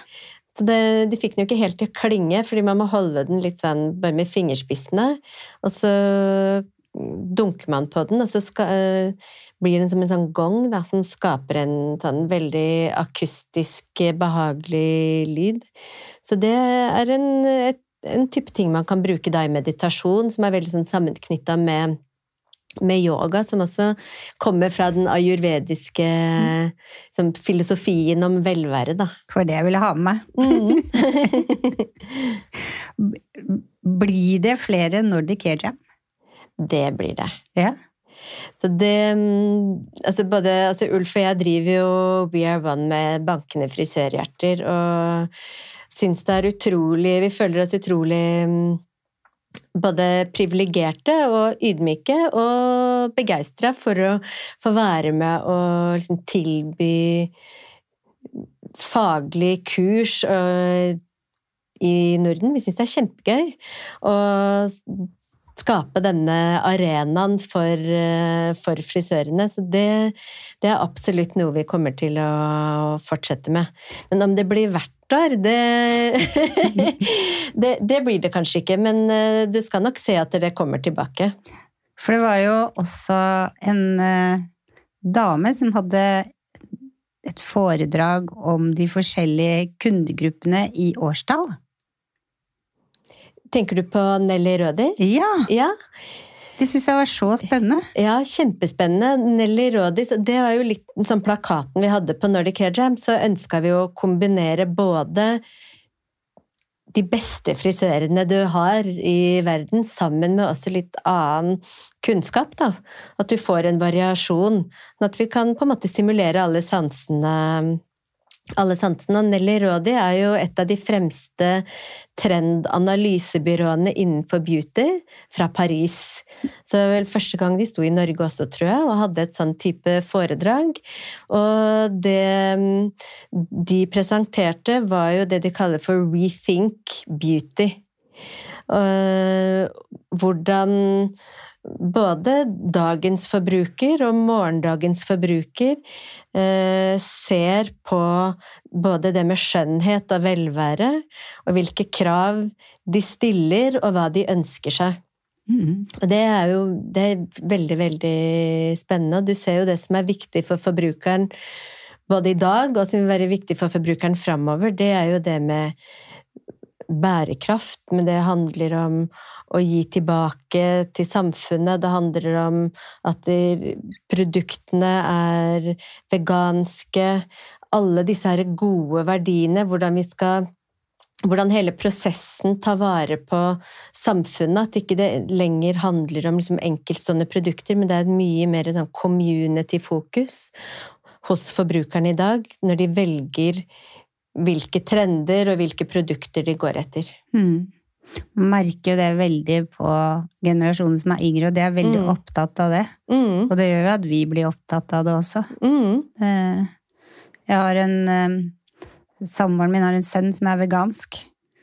S3: Så det, de fikk den jo ikke helt til å klinge, fordi man må holde den litt sånn bare med fingerspissene. Og så dunker man på den, og så skal, eh, blir den som en sånn gong da, som skaper en sånn veldig akustisk, eh, behagelig lyd. Så det er en, et, en type ting man kan bruke da i meditasjon, som er veldig sånn sammenknytta med med yoga, som også kommer fra den ayurvediske som filosofien om velvære, da.
S2: for det jeg ville ha med meg.
S3: Mm. [LAUGHS]
S2: Blir det flere Nordic Hair Jam?
S3: Det blir det.
S2: Ja.
S3: Så det mm, altså både, altså Ulf og jeg driver jo We Are One med bankende frisørhjerter, og syns det er utrolig Vi føler oss utrolig mm, både privilegerte og ydmyke og begeistra for å få være med og liksom tilby faglig kurs i Norden. Vi syns det er kjempegøy å skape denne arenaen for, øh, for frisørene. Så det, det er absolutt noe vi kommer til å fortsette med. Men om det blir hvert år, det, [LAUGHS] det, det blir det kanskje ikke. Men øh, du skal nok se at det kommer tilbake.
S2: For det var jo også en eh, dame som hadde et foredrag om de forskjellige kundegruppene i årstall.
S3: Tenker du på Nelly Rødi?
S2: Ja,
S3: Ja,
S2: det syns jeg var så spennende.
S3: ja, kjempespennende. Nelly Rådi, det var jo litt sånn plakaten vi hadde på Nordic Hair Jam, så ønska vi å kombinere både de beste frisørene du har i verden, sammen med også litt annen kunnskap. Da. At du får en variasjon. At vi kan på en måte stimulere alle sansene alle sansene. Nelly Rådi er jo et av de fremste trendanalysebyråene innenfor beauty fra Paris. Så det var vel første gang de sto i Norge også, tror jeg, og hadde et sånn type foredrag. Og det de presenterte, var jo det de kaller for rethink beauty. Hvordan både dagens forbruker og morgendagens forbruker eh, ser på både det med skjønnhet og velvære, og hvilke krav de stiller, og hva de ønsker seg. Mm. Og det er jo det er veldig, veldig spennende, og du ser jo det som er viktig for forbrukeren både i dag, og som vil være viktig for forbrukeren framover, det er jo det med bærekraft, men det handler om å gi tilbake til samfunnet. Det handler om at produktene er veganske. Alle disse her gode verdiene, hvordan vi skal hvordan hele prosessen tar vare på samfunnet. At ikke det lenger handler om liksom enkeltstående produkter, men det er mye mer sånn community-fokus hos forbrukerne i dag, når de velger hvilke trender og hvilke produkter de går etter. Mm.
S2: Man merker jo det veldig på generasjonen som er yngre, og de er veldig mm. opptatt av det. Mm. Og det gjør jo at vi blir opptatt av det også. Mm. Eh, jeg har en eh, Samboeren min har en sønn som er vegansk,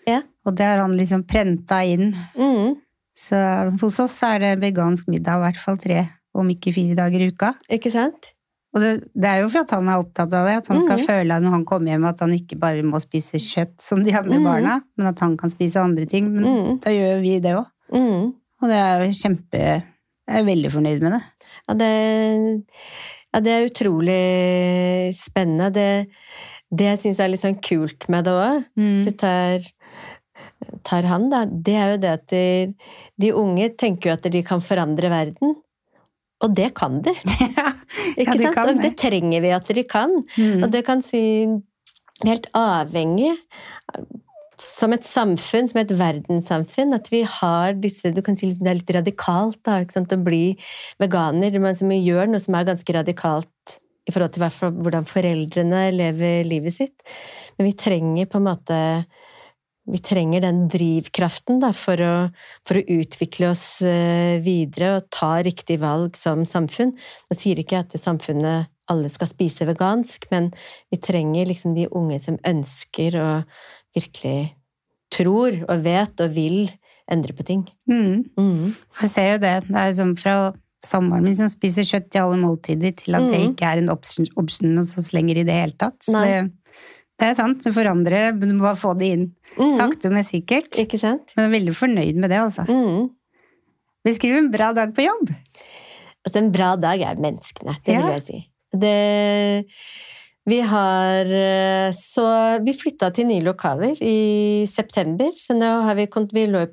S2: ja. og det har han liksom prenta inn. Mm. Så hos oss er det vegansk middag i hvert fall tre, om ikke fire dager i uka.
S3: Ikke sant?
S2: Og det, det, er jo for at han er opptatt av det, at han skal mm. føle når han kommer hjem at han ikke bare må spise kjøtt som de andre mm. barna, men at han kan spise andre ting. Men mm. da gjør vi det òg. Mm. Og det er jo kjempe Jeg er veldig fornøyd med det.
S3: Ja, det, ja, det er utrolig spennende. Det, det jeg syns er litt sånn kult med det òg, mm. det tar, tar han, da, det er jo det at de, de unge tenker jo at de kan forandre verden. Og det kan de. [LAUGHS] Ikke ja, sant? Og det trenger vi at de kan. Mm. Og det kan si helt avhengig som et samfunn, som et verdenssamfunn, at vi har disse Du kan si liksom det er litt radikalt da, å bli veganer. Man gjør noe som er ganske radikalt i forhold til hvordan foreldrene lever livet sitt. Men vi trenger på en måte vi trenger den drivkraften da, for, å, for, å, utvikle oss eh, videre og ta riktig valg som samfunn. Nå sier ikke at samfunnet alle skal spise vegansk, men vi trenger liksom de unge som ønsker og virkelig tror og vet og vil endre på ting. Mm.
S2: Mm. Jeg ser jo det. Det er som fra samboeren min som spiser kjøtt i alle måltider, til at mm. det ikke er en option, hos oss lenger i det hele tatt. Så det, det er sant, du forandrer det, du må bare få det inn. Mm. Sakte, men sikkert.
S3: Ikke sant?
S2: Men jeg er veldig fornøyd med det, altså. Mm. Beskriv en bra dag på jobb.
S3: Altså, en bra dag er menneskene, det ja. vil jeg si. Det vi har eh, Så vi flytta til nye lokaler i september, så nå har vi Vi lå i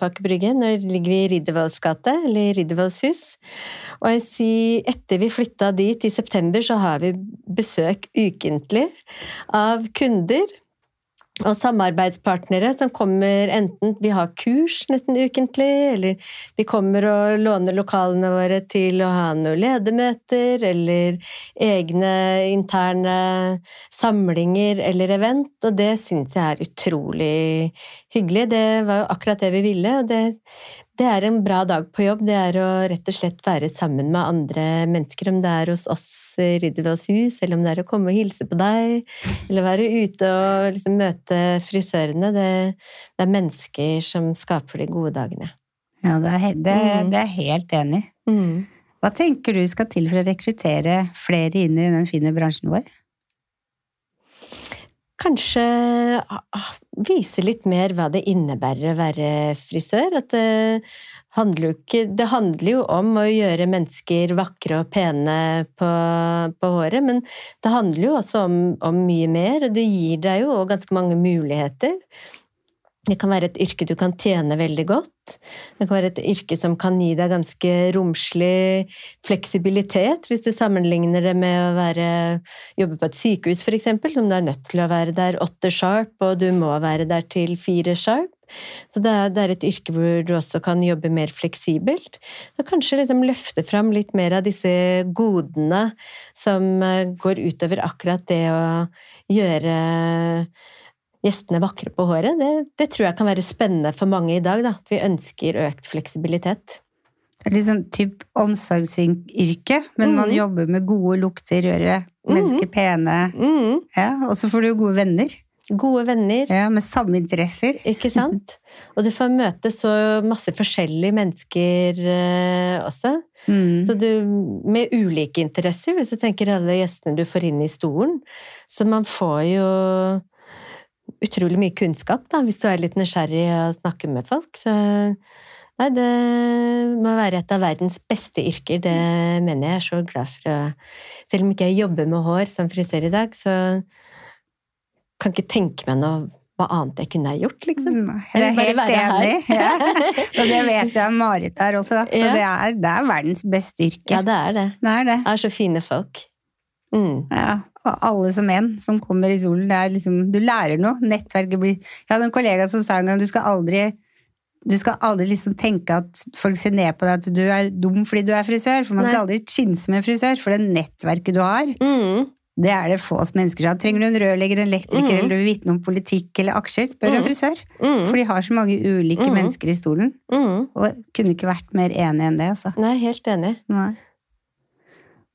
S3: nå ligger vi i Riddervolls gate, eller Riddervolls hus. Og jeg sier, etter vi flytta dit i september, så har vi besøk ukentlig av kunder og samarbeidspartnere som kommer enten Vi har kurs nesten ukentlig, eller de kommer og låner lokalene våre til å ha noen ledermøter, eller egne interne samlinger eller event, og det syns jeg er utrolig hyggelig. Det var jo akkurat det vi ville, og det, det er en bra dag på jobb. Det er å rett og slett være sammen med andre mennesker, om det er hos oss i Riddervolls hus, eller om det er å komme og hilse på deg, eller være ute og liksom møte frisørene. Det, det, er mennesker som skaper de gode dagene.
S2: Ja, det er, det, mm. det er helt enig. Mm. Hva tenker du skal til for å rekruttere flere inn i den fine bransjen vår?
S3: Kanskje ah, vise litt mer hva det innebærer å være frisør. At det handler ikke, det handler jo om å gjøre mennesker vakre og pene på, på håret, men det handler jo også om, om mye mer, og det gir deg jo ganske mange muligheter. Det kan være et yrke du kan tjene veldig godt. Det kan være et yrke som kan gi deg ganske romslig fleksibilitet, hvis du sammenligner det med å være, jobbe på et sykehus, f.eks., som du er nødt til å være der åtte sharp, og du må være der til fire sharp. Så det er, det er et yrke hvor du også kan jobbe mer fleksibelt. Så kanskje liksom løfte fram litt mer av disse godene som eh, går utover akkurat det å gjøre gjestene vakre på håret. Det, det tror jeg kan være spennende for mange i dag. Da. At vi ønsker økt fleksibilitet.
S2: Det er Litt sånn typ omsorgsyrke, men
S3: mm.
S2: man jobber med gode lukter, gjøre mennesker pene.
S3: Mm.
S2: Ja, og så får du jo gode venner
S3: Gode venner.
S2: ja, med samme interesser.
S3: Ikke sant? Og du får møte så masse forskjellige mennesker eh, også.
S2: Mm.
S3: Så du, med ulike interesser, hvis du tenker alle gjestene du får inn i stolen. Så man får jo utrolig mye kunnskap, da, hvis du er litt nysgjerrig og snakker med folk. Så nei, det må være et av verdens beste yrker, det mener jeg. Jeg er så glad for å Selv om ikke jeg jobber med hår som frisør i dag, så kan ikke tenke meg noe hva annet jeg kunne ha gjort, liksom.
S2: Mm, Jeg er helt enig. Ja. [LAUGHS] Og det vet jeg Marit er også, da. Så
S3: Ja.
S2: det, er, det er verdens beste yrke.
S3: Ja, det er det.
S2: Det er det.
S3: Det er så fine folk. Mm.
S2: Ja, alle som en som kommer i solen. Det er liksom, du lærer noe. Nettverket blir Jeg hadde en kollega som sa en gang du skal aldri du skal aldri liksom tenke at folk ser ned på deg at du er dum fordi du er frisør. For man skal aldri chinse med frisør, for det nettverket du har,
S3: Mm.
S2: det er det få mennesker som har. Trenger du en rørlegger, en elektriker
S3: mm.
S2: eller du vil vite noe om politikk eller aksjer, spør en
S3: Mhm.
S2: frisør.
S3: Mm.
S2: For de har så mange ulike
S3: Mhm.
S2: mennesker i stolen.
S3: Mm.
S2: Og kunne ikke vært mer enig enn det, altså.
S3: Nei, helt enig.
S2: Nei.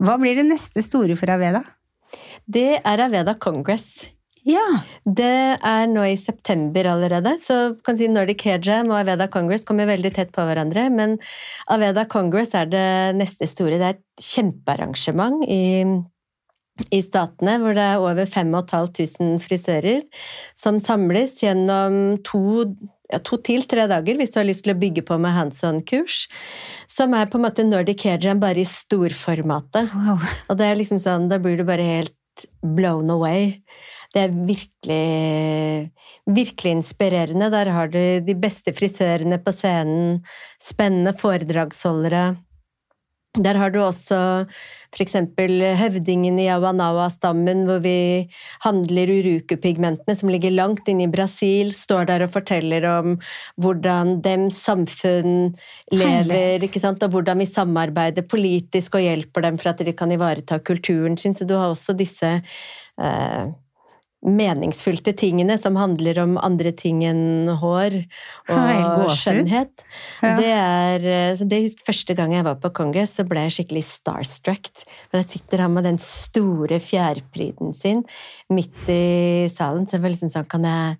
S2: Hva blir det neste store for Aveda?
S3: Det er Aveda Congress.
S2: Ja!
S3: Det er nå i september allerede, så kan si Nordic Hair Jam og Aveda Congress kommer veldig tett på hverandre. Men Aveda Congress er det neste store. Det er et kjempearrangement i, i statene hvor det er over 5500 frisører som samles gjennom to ja, to til tre dager hvis du har lyst til å bygge på med hands on-kurs. Som er på en måte Nordic Hair Jam bare i storformatet.
S2: Wow.
S3: Og det er liksom sånn, da blir du bare helt blown away. Det er virkelig, virkelig inspirerende. Der har du de beste frisørene på scenen, spennende foredragsholdere. Der har du også eksempel høvdingen i Awanawa-stammen, hvor vi handler urukepigmentene som ligger langt inne i Brasil, står der og forteller om hvordan dems samfunn lever, og hvordan vi samarbeider politisk og hjelper dem for at de kan ivareta kulturen sin. Så du har også disse eh, meningsfylte tingene som handler om andre ting enn hår [LAUGHS] og skjønnhet.
S2: Ja.
S3: Det er, eh, så det Første gang jeg var på Congress, så ble jeg skikkelig starstruck. For jeg sitter han med den store fjærpryden sin midt i salen. Så jeg var liksom sånn Kan jeg,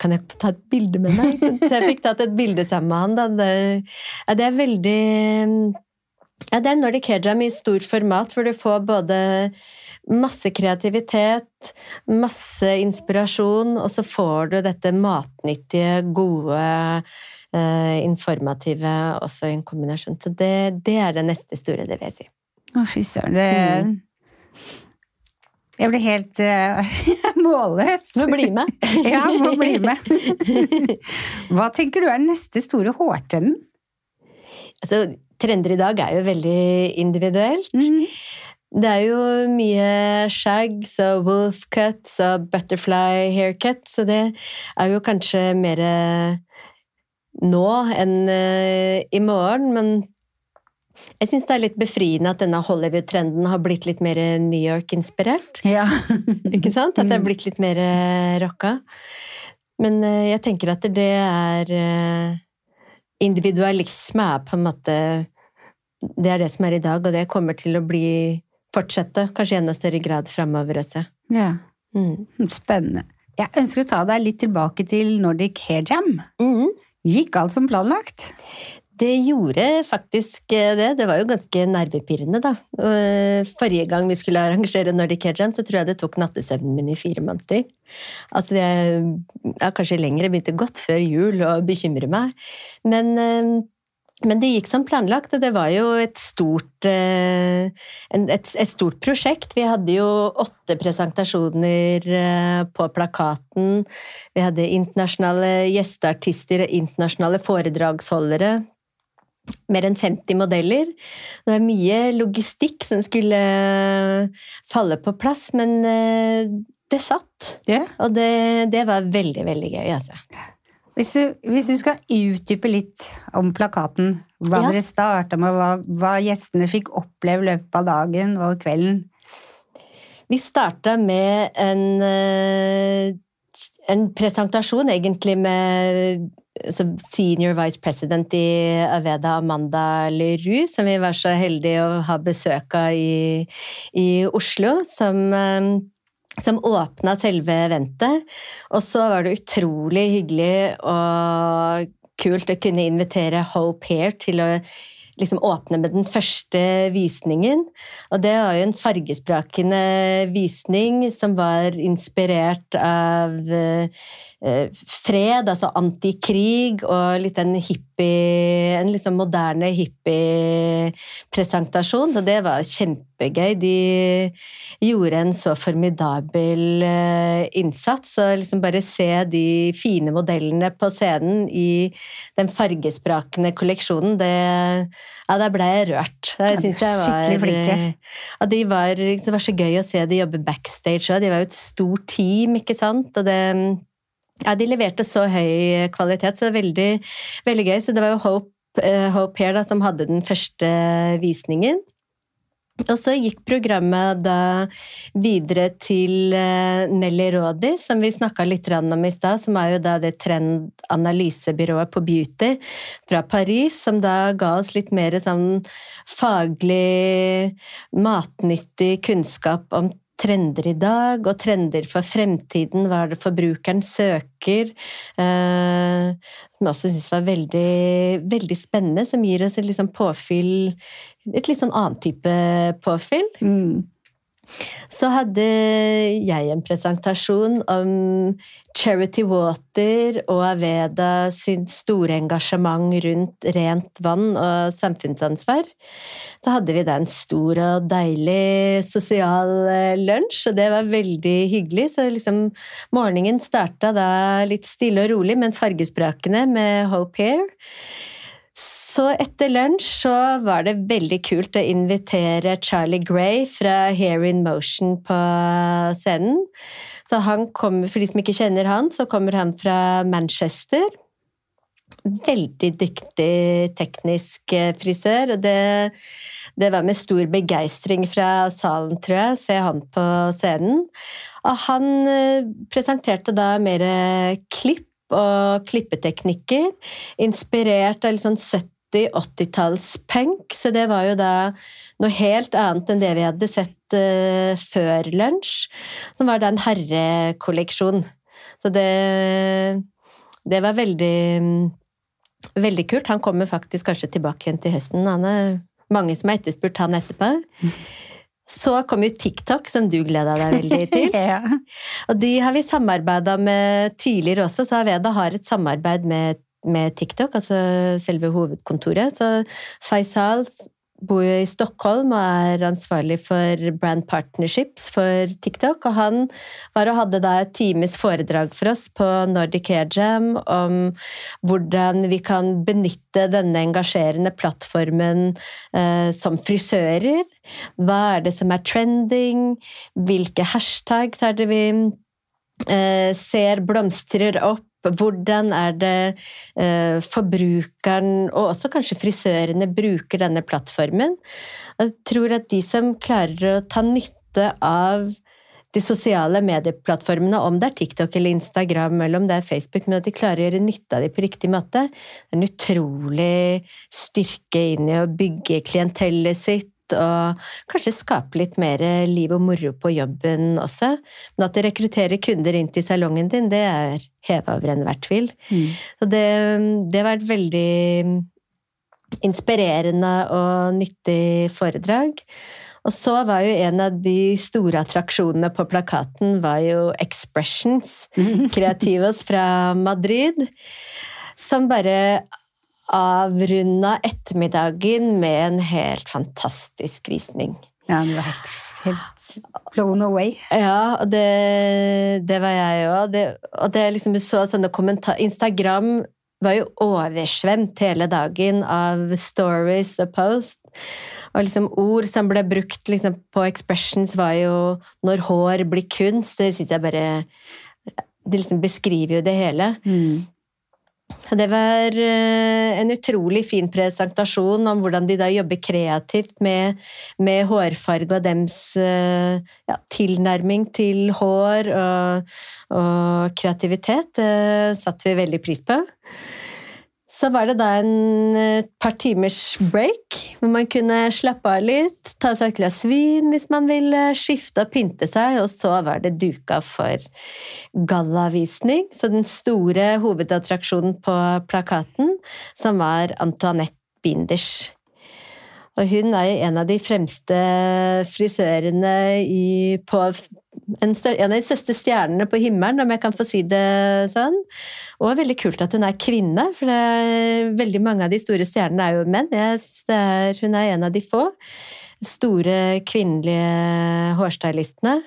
S3: kan jeg ta et bilde med deg? [LAUGHS] Så jeg fikk tatt et bilde sammen med han. Da. Det er veldig ja, Det er Nordic Hair i stor format, hvor du får både masse kreativitet, masse inspirasjon, og så får du dette matnyttige, gode, eh, informative også i en kombinasjon. Så det, det er det neste store, det vil jeg si.
S2: Å, fy søren. Det
S3: Mm.
S2: Jeg blir helt uh, [LAUGHS] målløs.
S3: Må bli med! [LAUGHS]
S2: Ja, må bli med. [LAUGHS] Hva tenker du er den neste store hårtrenden?
S3: altså, trender i dag er jo veldig individuelt.
S2: Mm.
S3: Det er jo mye shags og wolf cuts og butterfly haircut, så det er jo kanskje mer eh, nå enn eh, i morgen, men jeg syns det er litt befriende at denne Hollywood-trenden har blitt litt mer New York-inspirert.
S2: Ja. [LAUGHS]
S3: Ikke sant? At det er
S2: Mm.
S3: blitt litt mer eh, rocka. Men jeg tenker at det er Individualisme er på en måte Det er det som er i dag, og det kommer til å bli fortsette, kanskje i enda større grad framover også.
S2: ja.
S3: Mm.
S2: Spennende. Jeg ønsker å ta deg litt tilbake til Nordic Hair Jam.
S3: Mm.
S2: Gikk alt som planlagt?
S3: Det gjorde faktisk eh, det. Det var jo ganske nervepirrende, da. Eh, Forrige gang vi skulle arrangere Nordic Hair Jam, så tror jeg det tok nattesøvnen min i fire måneder. Altså, jeg, ja, kanskje lenger. Jeg begynte godt før jul å bekymre meg. Men, eh, men det gikk som planlagt, og det var jo et stort, eh, et, et stort prosjekt. Vi hadde jo åtte presentasjoner eh, på plakaten. Vi hadde internasjonale gjesteartister og internasjonale foredragsholdere mer enn 50 modeller. Det var mye logistikk som skulle falle på plass, men eh, det satt.
S2: Yeah.
S3: Og det, det var veldig, veldig gøy, altså.
S2: Hvis du, hvis du skal utdype litt om plakaten, hva
S3: Ja.
S2: dere starta med, hva, hva gjestene fikk oppleve i løpet av dagen og kvelden
S3: Vi starta med en, eh, en presentasjon, egentlig med altså, senior vice president i Aveda, Amanda Leroux, som vi var så heldige å ha besøk av i, i Oslo. Som, eh, som åpna selve eventet. Og så var det utrolig hyggelig og kult å kunne invitere Hope Hair til å liksom åpne med den første visningen. Og det var jo en fargesprakende visning som var inspirert av eh, fred, altså antikrig, og litt en hippie En liksom moderne hippiepresentasjon. og det var kjempegøy. De gjorde en så formidabel eh, innsats. Og liksom bare se de fine modellene på scenen i den fargesprakende kolleksjonen, det Ja, der ble jeg rørt. Jeg
S2: syns
S3: jeg var
S2: skikkelig flinke.
S3: ja, de var, det var så gøy å se de jobbe backstage òg. De var jo et stort team, ikke sant. Og det, ja, de leverte så høy kvalitet, så det veldig, veldig gøy. Så det var jo Hope, eh, Hope Here da, som hadde den første visningen. Og så gikk programmet da videre til eh, Nelly Rådi, som vi snakka litt om i stad, som er jo da det trendanalysebyrået på beauty fra Paris, som da ga oss litt mer sånn faglig, matnyttig kunnskap om trender i dag, og trender for fremtiden, hva er det forbrukeren søker, eh, som jeg også syns var veldig, veldig spennende, som gir oss et liksom påfyll, et litt sånn annen type påfyll.
S2: Mm.
S3: Så hadde jeg en presentasjon om Charity Water og Aveda sitt store engasjement rundt rent vann og samfunnsansvar. Da hadde vi da en stor og deilig sosial eh, lunsj, og det var veldig hyggelig. Så liksom morgenen starta da litt stille og rolig, men fargesprakende med Hope Hair. Så etter lunsj så var det veldig kult å invitere Charlie Gray fra Hair in Motion på scenen. Så han kommer, For de som ikke kjenner han, så kommer han fra Manchester. Veldig dyktig teknisk eh, frisør, og det, det var med stor begeistring fra salen, tror jeg, ser se han på scenen. Og han eh, presenterte da mer klipp og klippeteknikker, inspirert av litt sånn 70-80-talls-punk, så det var jo da noe helt annet enn det vi hadde sett uh, før lunsj, som var da en herrekolleksjon. Så det, det var veldig, veldig kult. Han kommer faktisk kanskje tilbake igjen til høsten. Han er mange som har etterspurt han etterpå. Så kom jo TikTok, som du gleda deg veldig [LAUGHS] til.
S2: ja.
S3: Og de har vi samarbeida med tidligere også, så Aveda har et samarbeid med, med TikTok, altså selve hovedkontoret. Så Faisal bor jo i Stockholm og er ansvarlig for brand partnerships for TikTok. Og han var og hadde da et times foredrag for oss på Nordic Hair Jam om hvordan vi kan benytte denne engasjerende plattformen eh, som frisører. Hva er det som er trending? Hvilke hashtags er det vi eh, ser blomstrer opp? Hvordan er det eh, forbrukeren, og også kanskje frisørene, bruker denne plattformen? Jeg tror at de som klarer å ta nytte av de sosiale medieplattformene, om det er TikTok eller Instagram eller om det er Facebook, men at de klarer å gjøre nytte av dem på riktig måte, det er en utrolig styrke inn i å bygge klientellet sitt, og kanskje skape litt mer liv og moro på jobben også. Men at det rekrutterer kunder inn til salongen din, det er heva over enhver tvil.
S2: Mm.
S3: Så det, det har vært veldig inspirerende og nyttig foredrag. Og så var jo en av de store attraksjonene på plakaten var jo Expressions, [LAUGHS] Creativos fra Madrid, som bare avrunda ettermiddagen med en helt fantastisk visning.
S2: ja, du var helt, helt blown away.
S3: Ja, og det, det var jeg òg. Og det liksom du så sånne kommentar... Instagram var jo oversvemt hele dagen av stories og post. Og liksom ord som ble brukt liksom på expressions, var jo 'når hår blir kunst'. Det syns jeg bare Det liksom beskriver jo det hele.
S2: Mm.
S3: Det var eh, en utrolig fin presentasjon om hvordan de da jobber kreativt med, med hårfarge og dems eh, ja, tilnærming til hår og, og kreativitet. Det satte vi veldig pris på. Så var det da en et par timers break, hvor man kunne slappe av litt, ta seg et glass vin hvis man ville, skifte og pynte seg, og så var det duka for gallavisning. Så den store hovedattraksjonen på plakaten, som var Antoinette Binders. Og hun er en av de fremste frisørene i, på en, større, en, av de største stjernene på himmelen, om jeg kan få si det sånn. Og det er veldig kult at hun er kvinne, for er, veldig mange av de store stjernene er jo menn. Er, hun er en av de få store kvinnelige hårstylistene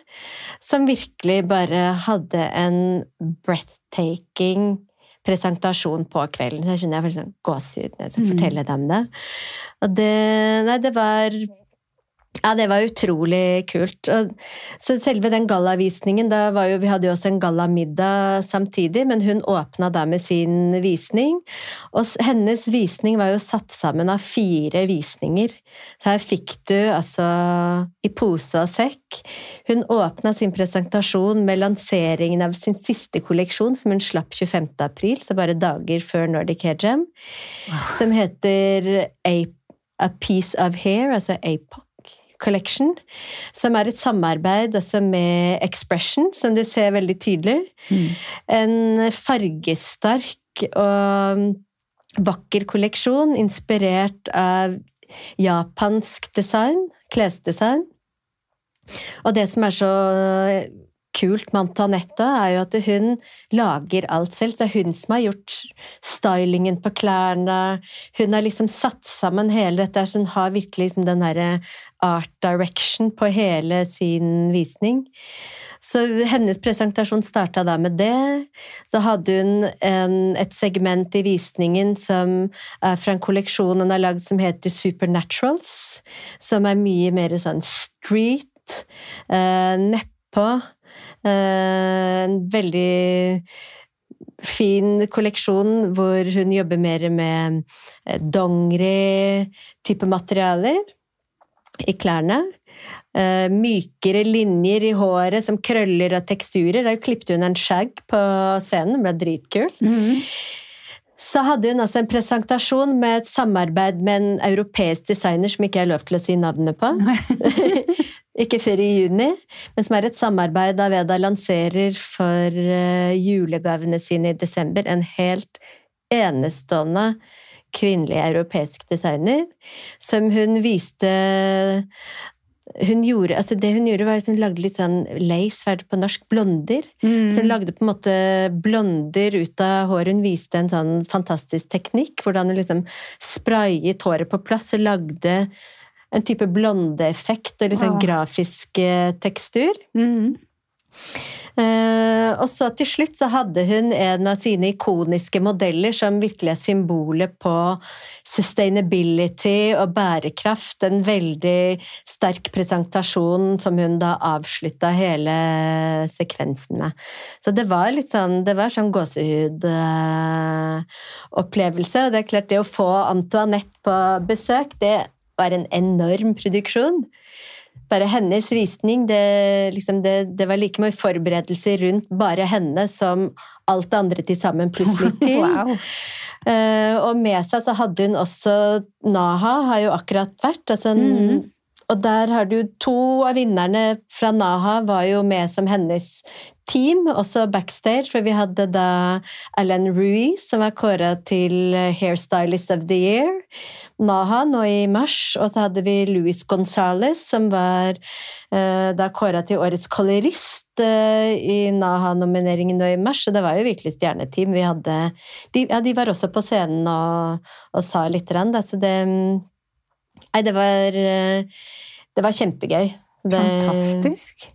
S3: som virkelig bare hadde en breathtaking presentasjon på kvelden. Så jeg skjønner jeg får sånn gåsehud når jeg skal mm. fortelle dem det. Og det Nei, det var ja, det var utrolig kult. så selve den gallavisningen da var jo, Vi hadde jo også en gallamiddag samtidig, men hun åpna da med sin visning. Og hennes visning var jo satt sammen av fire visninger. Så her fikk du altså i pose og sekk. Hun åpna sin presentasjon med lanseringen av sin siste kolleksjon, som hun slapp 25. april, så bare dager før Nordic Hair Jam, som heter A, A Piece of Hair, altså APOC. Collection, som er et samarbeid altså med Expression, som du ser veldig tydelig. Mm. En fargesterk og vakker kolleksjon inspirert av japansk design, klesdesign. Og det som er så kult med Antoinette, er jo at hun lager alt selv. Så det er hun som har gjort stylingen på klærne. Hun har liksom satt sammen hele dette, så hun har virkelig liksom den derre art direction på hele sin visning. Så hennes presentasjon starta da med det. Så hadde hun en, et segment i visningen som er fra en kolleksjon hun har lagd som heter Supernaturals, som er mye mer sånn street, eh, nedpå. Eh, en veldig fin kolleksjon hvor hun jobber mer med eh, dongeri-type materialer i klærne. Uh, mykere linjer i håret som krøller og teksturer. Da klippet hun en shag på scenen, ble dritkul. Mm. Så hadde hun altså en presentasjon med et samarbeid med en europeisk designer som ikke er lov til å si navnet på. [LAUGHS] ikke før i juni, men som er et samarbeid Aveda lanserer for uh, julegavene sine i desember. En helt enestående kvinnelig europeisk designer, som hun viste hun gjorde, altså det hun gjorde, var at hun lagde litt sånn lace, hva er det på norsk, blonder. Mm. Så hun lagde på en måte blonder ut av håret. Hun viste en sånn fantastisk teknikk, hvordan hun liksom sprayet håret på plass og lagde en type blondeeffekt og liksom wow. grafisk eh, tekstur. Mm. Uh, og så til slutt så hadde hun en av sine ikoniske modeller som virkelig er symbolet på sustainability og bærekraft. En veldig sterk presentasjon som hun da avslutta hele sekvensen med. Så det var litt sånn, det var sånn gåsehudopplevelse. Uh, det er klart, det å få Antoinette på besøk, det var en enorm produksjon. Bare hennes visning, det, liksom det, det var like mye forberedelser rundt bare henne som alt det andre til sammen, pluss litt [LAUGHS] til. wow. uh, og med seg så hadde hun også Naha, har jo akkurat vært. altså en mm. Og der har du to av vinnerne fra Naha var jo med som hennes team, også backstage, for vi hadde da Alan Ruiz, som var kåra til Hairstylist of the Year, Naha nå i mars, og så hadde vi Luis Gonzales, som var uh, da kåra til Årets kolorist uh, i Naha-nomineringen nå i mars, så det var jo virkelig stjerneteam. Vi hadde, de, ja, de var også på scenen og, og sa litt, da, så det Nei, det var Det var kjempegøy.
S2: Det Fantastisk.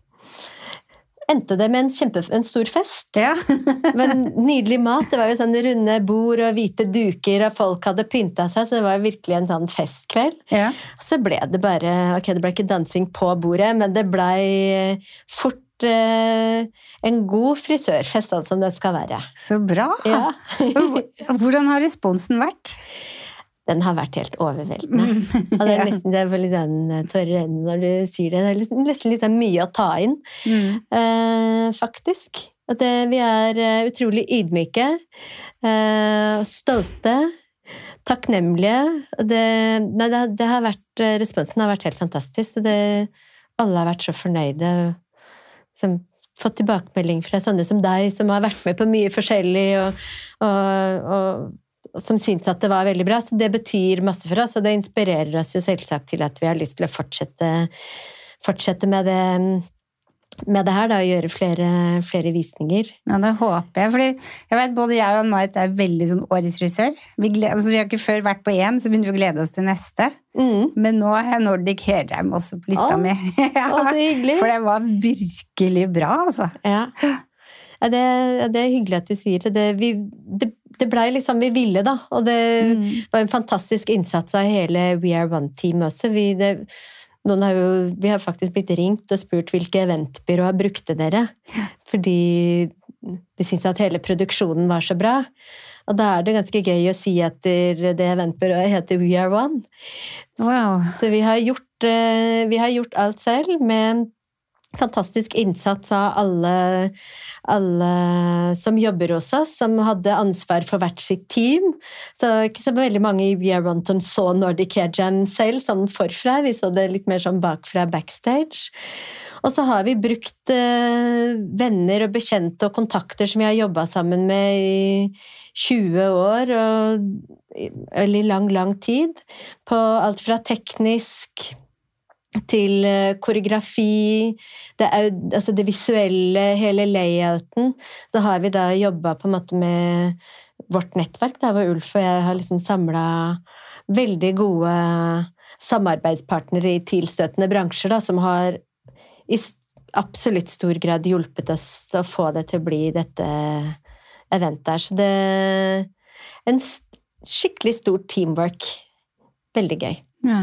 S3: Endte det med en, kjempe, en stor fest.
S2: Ja. [LAUGHS]
S3: Men nydelig mat. Det var jo sånne runde bord og hvite duker, og folk hadde pynta seg, så det var virkelig en sånn festkveld.
S2: Ja.
S3: Så ble det bare Ok, det ble ikke dansing på bordet, men det blei fort eh, en god frisørfest, sånn som det skal være.
S2: Så bra!
S3: Ja. [LAUGHS]
S2: Hvordan har responsen vært?
S3: Den har vært helt overveldende. Og det er nesten det er litt sånn tårer i øynene når du sier det. Det er nesten, nesten litt sånn mye å ta inn,
S2: Mm.
S3: eh, faktisk. At det, vi er eh, utrolig ydmyke, eh, stolte, takknemlige. Det, nei, det, det har vært, eh, responsen har vært helt fantastisk. Det, alle har vært så fornøyde. Som, fått tilbakemelding fra sånne som deg, som har vært med på mye forskjellig, og, og, og som syns at det var veldig bra. Så det betyr masse for oss, og det inspirerer oss jo selvsagt til at vi har lyst til å fortsette, fortsette med det med det her, da, og gjøre flere, flere visninger.
S2: Ja, det håper jeg. Fordi jeg vet både jeg og Ann-Marit er veldig sånn årets frisør. Vi, gleder, altså, vi har ikke før vært på én, så begynner vi å glede oss til neste.
S3: Mm.
S2: Men nå har jeg Nordic Hairjam også på lista
S3: Å,
S2: mi.
S3: Å, så [LAUGHS] hyggelig!
S2: For det var virkelig bra, altså.
S3: Ja. Ja, det, det er hyggelig at du sier det. Det, vi, det, det blei liksom vi ville, da. Og det
S2: Mm.
S3: var en fantastisk innsats av hele We Are One-teamet også. Vi, det, har jo, vi har faktisk blitt ringt og spurt hvilke eventbyråer brukte dere. Fordi de syntes at hele produksjonen var så bra. Og da er det ganske gøy å si at det det eventbyrået heter We Are One.
S2: Wow.
S3: Så vi har gjort, eh, vi har gjort alt selv med fantastisk innsats av alle, alle som jobber hos oss, som hadde ansvar for hvert sitt team. Så ikke så veldig mange i We Are som så Nordic Hair Jam selv, sånn forfra. Vi så det litt mer sånn bakfra backstage. Og så har vi brukt eh, venner og bekjente og kontakter som vi har jobba sammen med i 20 år, og, eller lang, lang tid, på alt fra teknisk til eh, koreografi, det, altså det visuelle, hele layouten. Så har vi da jobba på en måte med vårt nettverk, da, hvor Ulf og jeg har liksom samla veldig gode samarbeidspartnere i tilstøtende bransjer, da, som har i absolutt stor grad hjulpet oss å få det til å bli dette eventet her. Så det er en skikkelig stor teamwork. Veldig gøy.
S2: Ja.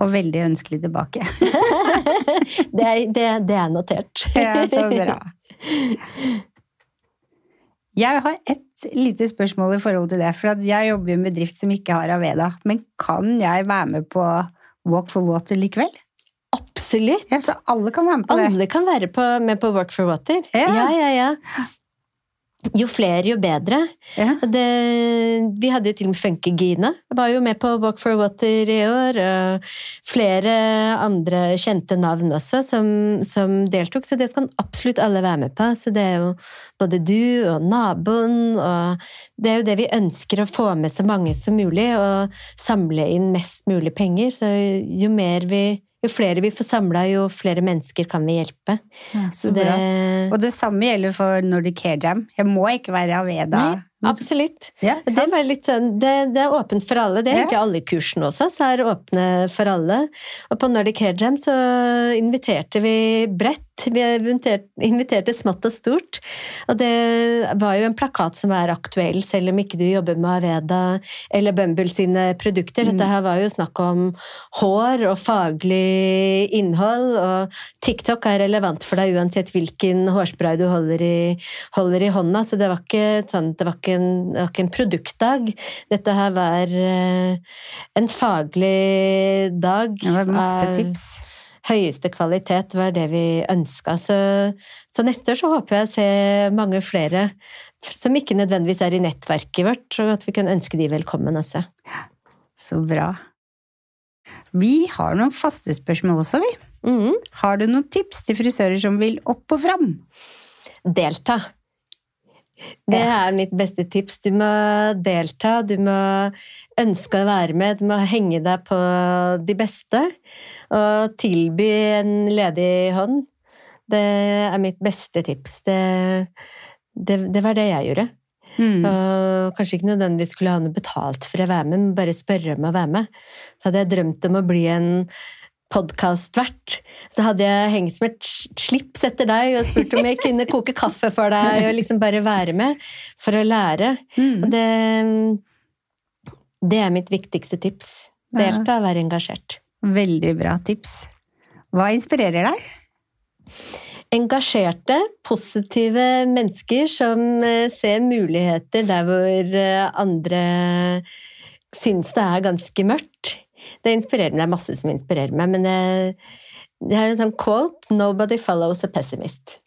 S2: Og veldig ønskelig tilbake. [LAUGHS]
S3: Det er, det, det er notert. [LAUGHS]
S2: Ja, så bra. Jeg har et lite spørsmål i forhold til det. For at jeg jobber i en bedrift som ikke har Aveda. Men kan jeg være med på Walk for water likevel?
S3: Absolutt.
S2: Ja, så alle kan være med på det?
S3: Alle kan være på, med på Walk for Water.
S2: Ja.
S3: ja, ja. ja. Jo flere, jo bedre.
S2: Ja.
S3: Det, vi hadde jo til og med Funkygine. Var jo med på Walk for Water i år. Og flere andre kjente navn også som, som deltok, så det skal absolutt alle være med på. Så det er jo både du og naboen, og det er jo det vi ønsker å få med så mange som mulig, og samle inn mest mulig penger. Så jo mer vi jo flere vi får samla, jo flere mennesker kan vi hjelpe.
S2: Ja, så
S3: Så det.
S2: Og det samme gjelder for Nordic Hair Jam. Jeg må ikke være Aveda.
S3: Nei, absolutt.
S2: Ja,
S3: Det, var litt sånn, det, det er åpent for alle. Det er egentlig alle kursene også, så er åpne for alle. Og på Nordic Hair Jam så inviterte vi bredt. Vi inviterte, inviterte smått og stort. Og det var jo en plakat som er aktuell, selv om ikke du jobber med Aveda eller Bumble sine produkter. Dette her var jo snakk om hår og faglig innhold, og TikTok er relevant for deg uansett hvilken hårspray du holder i, holder i hånda, så det var ikke, sånn det var ikke, en, ikke en produktdag. Dette her var eh, en faglig dag.
S2: Det var masse tips.
S3: Høyeste kvalitet var det vi ønska. Så, så neste år så håper jeg å se mange flere som ikke nødvendigvis er i nettverket vårt, og at vi kan ønske de velkommen også.
S2: Så bra. Vi har noen faste spørsmål også, vi.
S3: Mm.
S2: Har du noen tips til frisører som vil opp og fram?
S3: Delta. Det er mitt beste tips. Du må delta, du må ønske å være med, du må henge deg på de beste og tilby en ledig hånd. Det er mitt beste tips. Det, det, det var det jeg gjorde.
S2: Mm.
S3: Og kanskje ikke nødvendigvis skulle ha noe betalt for å være med, men bare spørre om å være med. Så hadde jeg drømt om å bli en podkastvert. Så hadde jeg hengt som et slips etter deg og spurt om jeg kunne koke kaffe for deg og liksom bare være med for å lære.
S2: Mm.
S3: Det, det er mitt viktigste tips. Delta være engasjert.
S2: Veldig bra tips. Hva inspirerer deg?
S3: engasjerte, positive mennesker som eh, ser muligheter der hvor eh, andre syns det er ganske mørkt. Det inspirerer meg. Det er masse som inspirerer meg, men det, det er en sånn quote 'Nobody follows a pessimist'.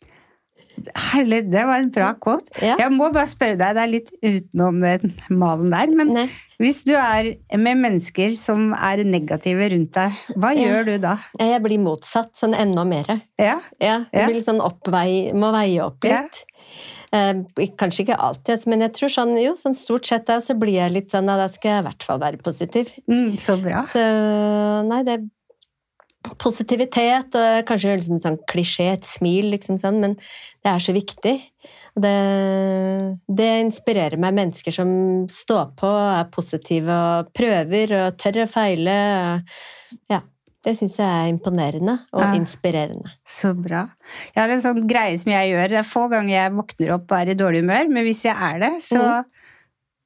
S2: Herlig, det var en bra quote.
S3: Ja.
S2: Jeg må bare spørre deg, det er litt utenom den malen der, men
S3: Nei.
S2: hvis du er med mennesker som er negative rundt deg, hva
S3: Ja.
S2: gjør du da?
S3: Jeg blir motsatt, sånn enda mer.
S2: Ja,
S3: Ja,
S2: jeg
S3: blir sånn oppvei, må veie opp litt. Eh, kanskje ikke alltid, men jeg tror sånn, jo, sånn stort sett da, så blir jeg litt sånn, at da skal jeg i hvert fall være positiv.
S2: mm, så bra.
S3: Så nei, det er positivitet, og kanskje liksom sånn klisjé, et smil, liksom sånn, men det er så viktig. Og det, det inspirerer meg, mennesker som står på, er positive og prøver og tør å feile. Ja, det syns jeg er imponerende og
S2: Ja.
S3: inspirerende.
S2: Så bra. Jeg har en sånn greie som jeg gjør. Det er få ganger jeg våkner opp og er i dårlig humør, men hvis jeg er det, så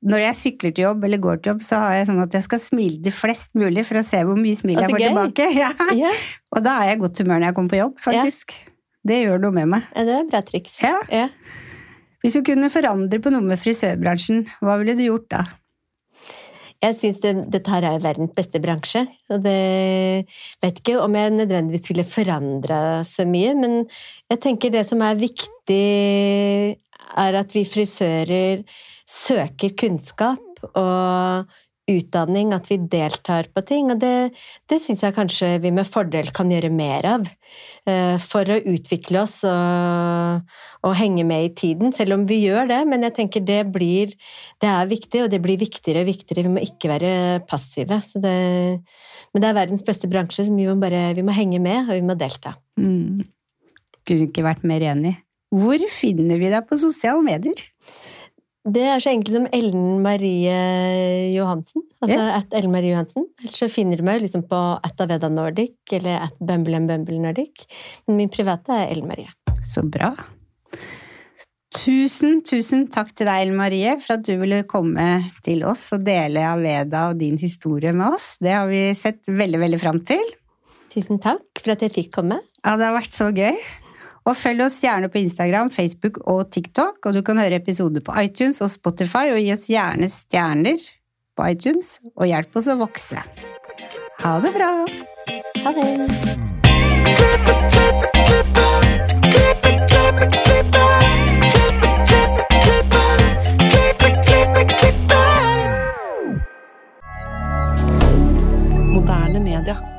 S2: når jeg sykler til jobb eller går til jobb, så har jeg sånn at jeg skal smile til flest mulig for å se hvor mye smil jeg får
S3: gøy.
S2: tilbake. [LAUGHS] Ja.
S3: Yeah.
S2: Og da er jeg i godt humør når jeg kommer på jobb, faktisk. Det gjør noe med meg.
S3: det er bra triks.
S2: Ja.
S3: Ja.
S2: Hvis du kunne forandre på noe med frisørbransjen, hva ville du gjort da?
S3: Jeg syns det, dette her er verdens beste bransje. Og det vet ikke om jeg nødvendigvis ville forandra så mye, men jeg tenker det som er viktig, er at vi frisører søker kunnskap og utdanning, at vi deltar på ting. Og det, det syns jeg kanskje vi med fordel kan gjøre mer av. eh, For å utvikle oss og, og henge med i tiden, selv om vi gjør det. Men jeg tenker det blir Det er viktig, og det blir viktigere og viktigere. Vi må ikke være passive. Det, men det er verdens beste bransje, så vi må bare vi må henge med, og vi må delta.
S2: Mm. Kunne ikke vært mer enig. Hvor finner vi deg på sosiale medier?
S3: Det er så enkelt som Ellen Marie Johansen. Altså at Ellen Marie Johansen. Ellers så finner du meg liksom på at Aveda Nordic eller at Bumble and Bumble Nordic. Men min private er Ellen Marie.
S2: Så bra. Tusen, tusen takk til deg, Ellen Marie, for at du ville komme til oss og dele Aveda og din historie med oss. Det har vi sett veldig, veldig fram til.
S3: Tusen takk for at jeg fikk komme.
S2: Ja, det har vært så gøy. Og følg oss gjerne på Instagram, Facebook og TikTok, og du kan høre episoder på iTunes og Spotify, og gi oss gjerne stjerner på iTunes, og hjelp oss å vokse. Ha det bra!
S3: Ha det!
S4: Moderne media.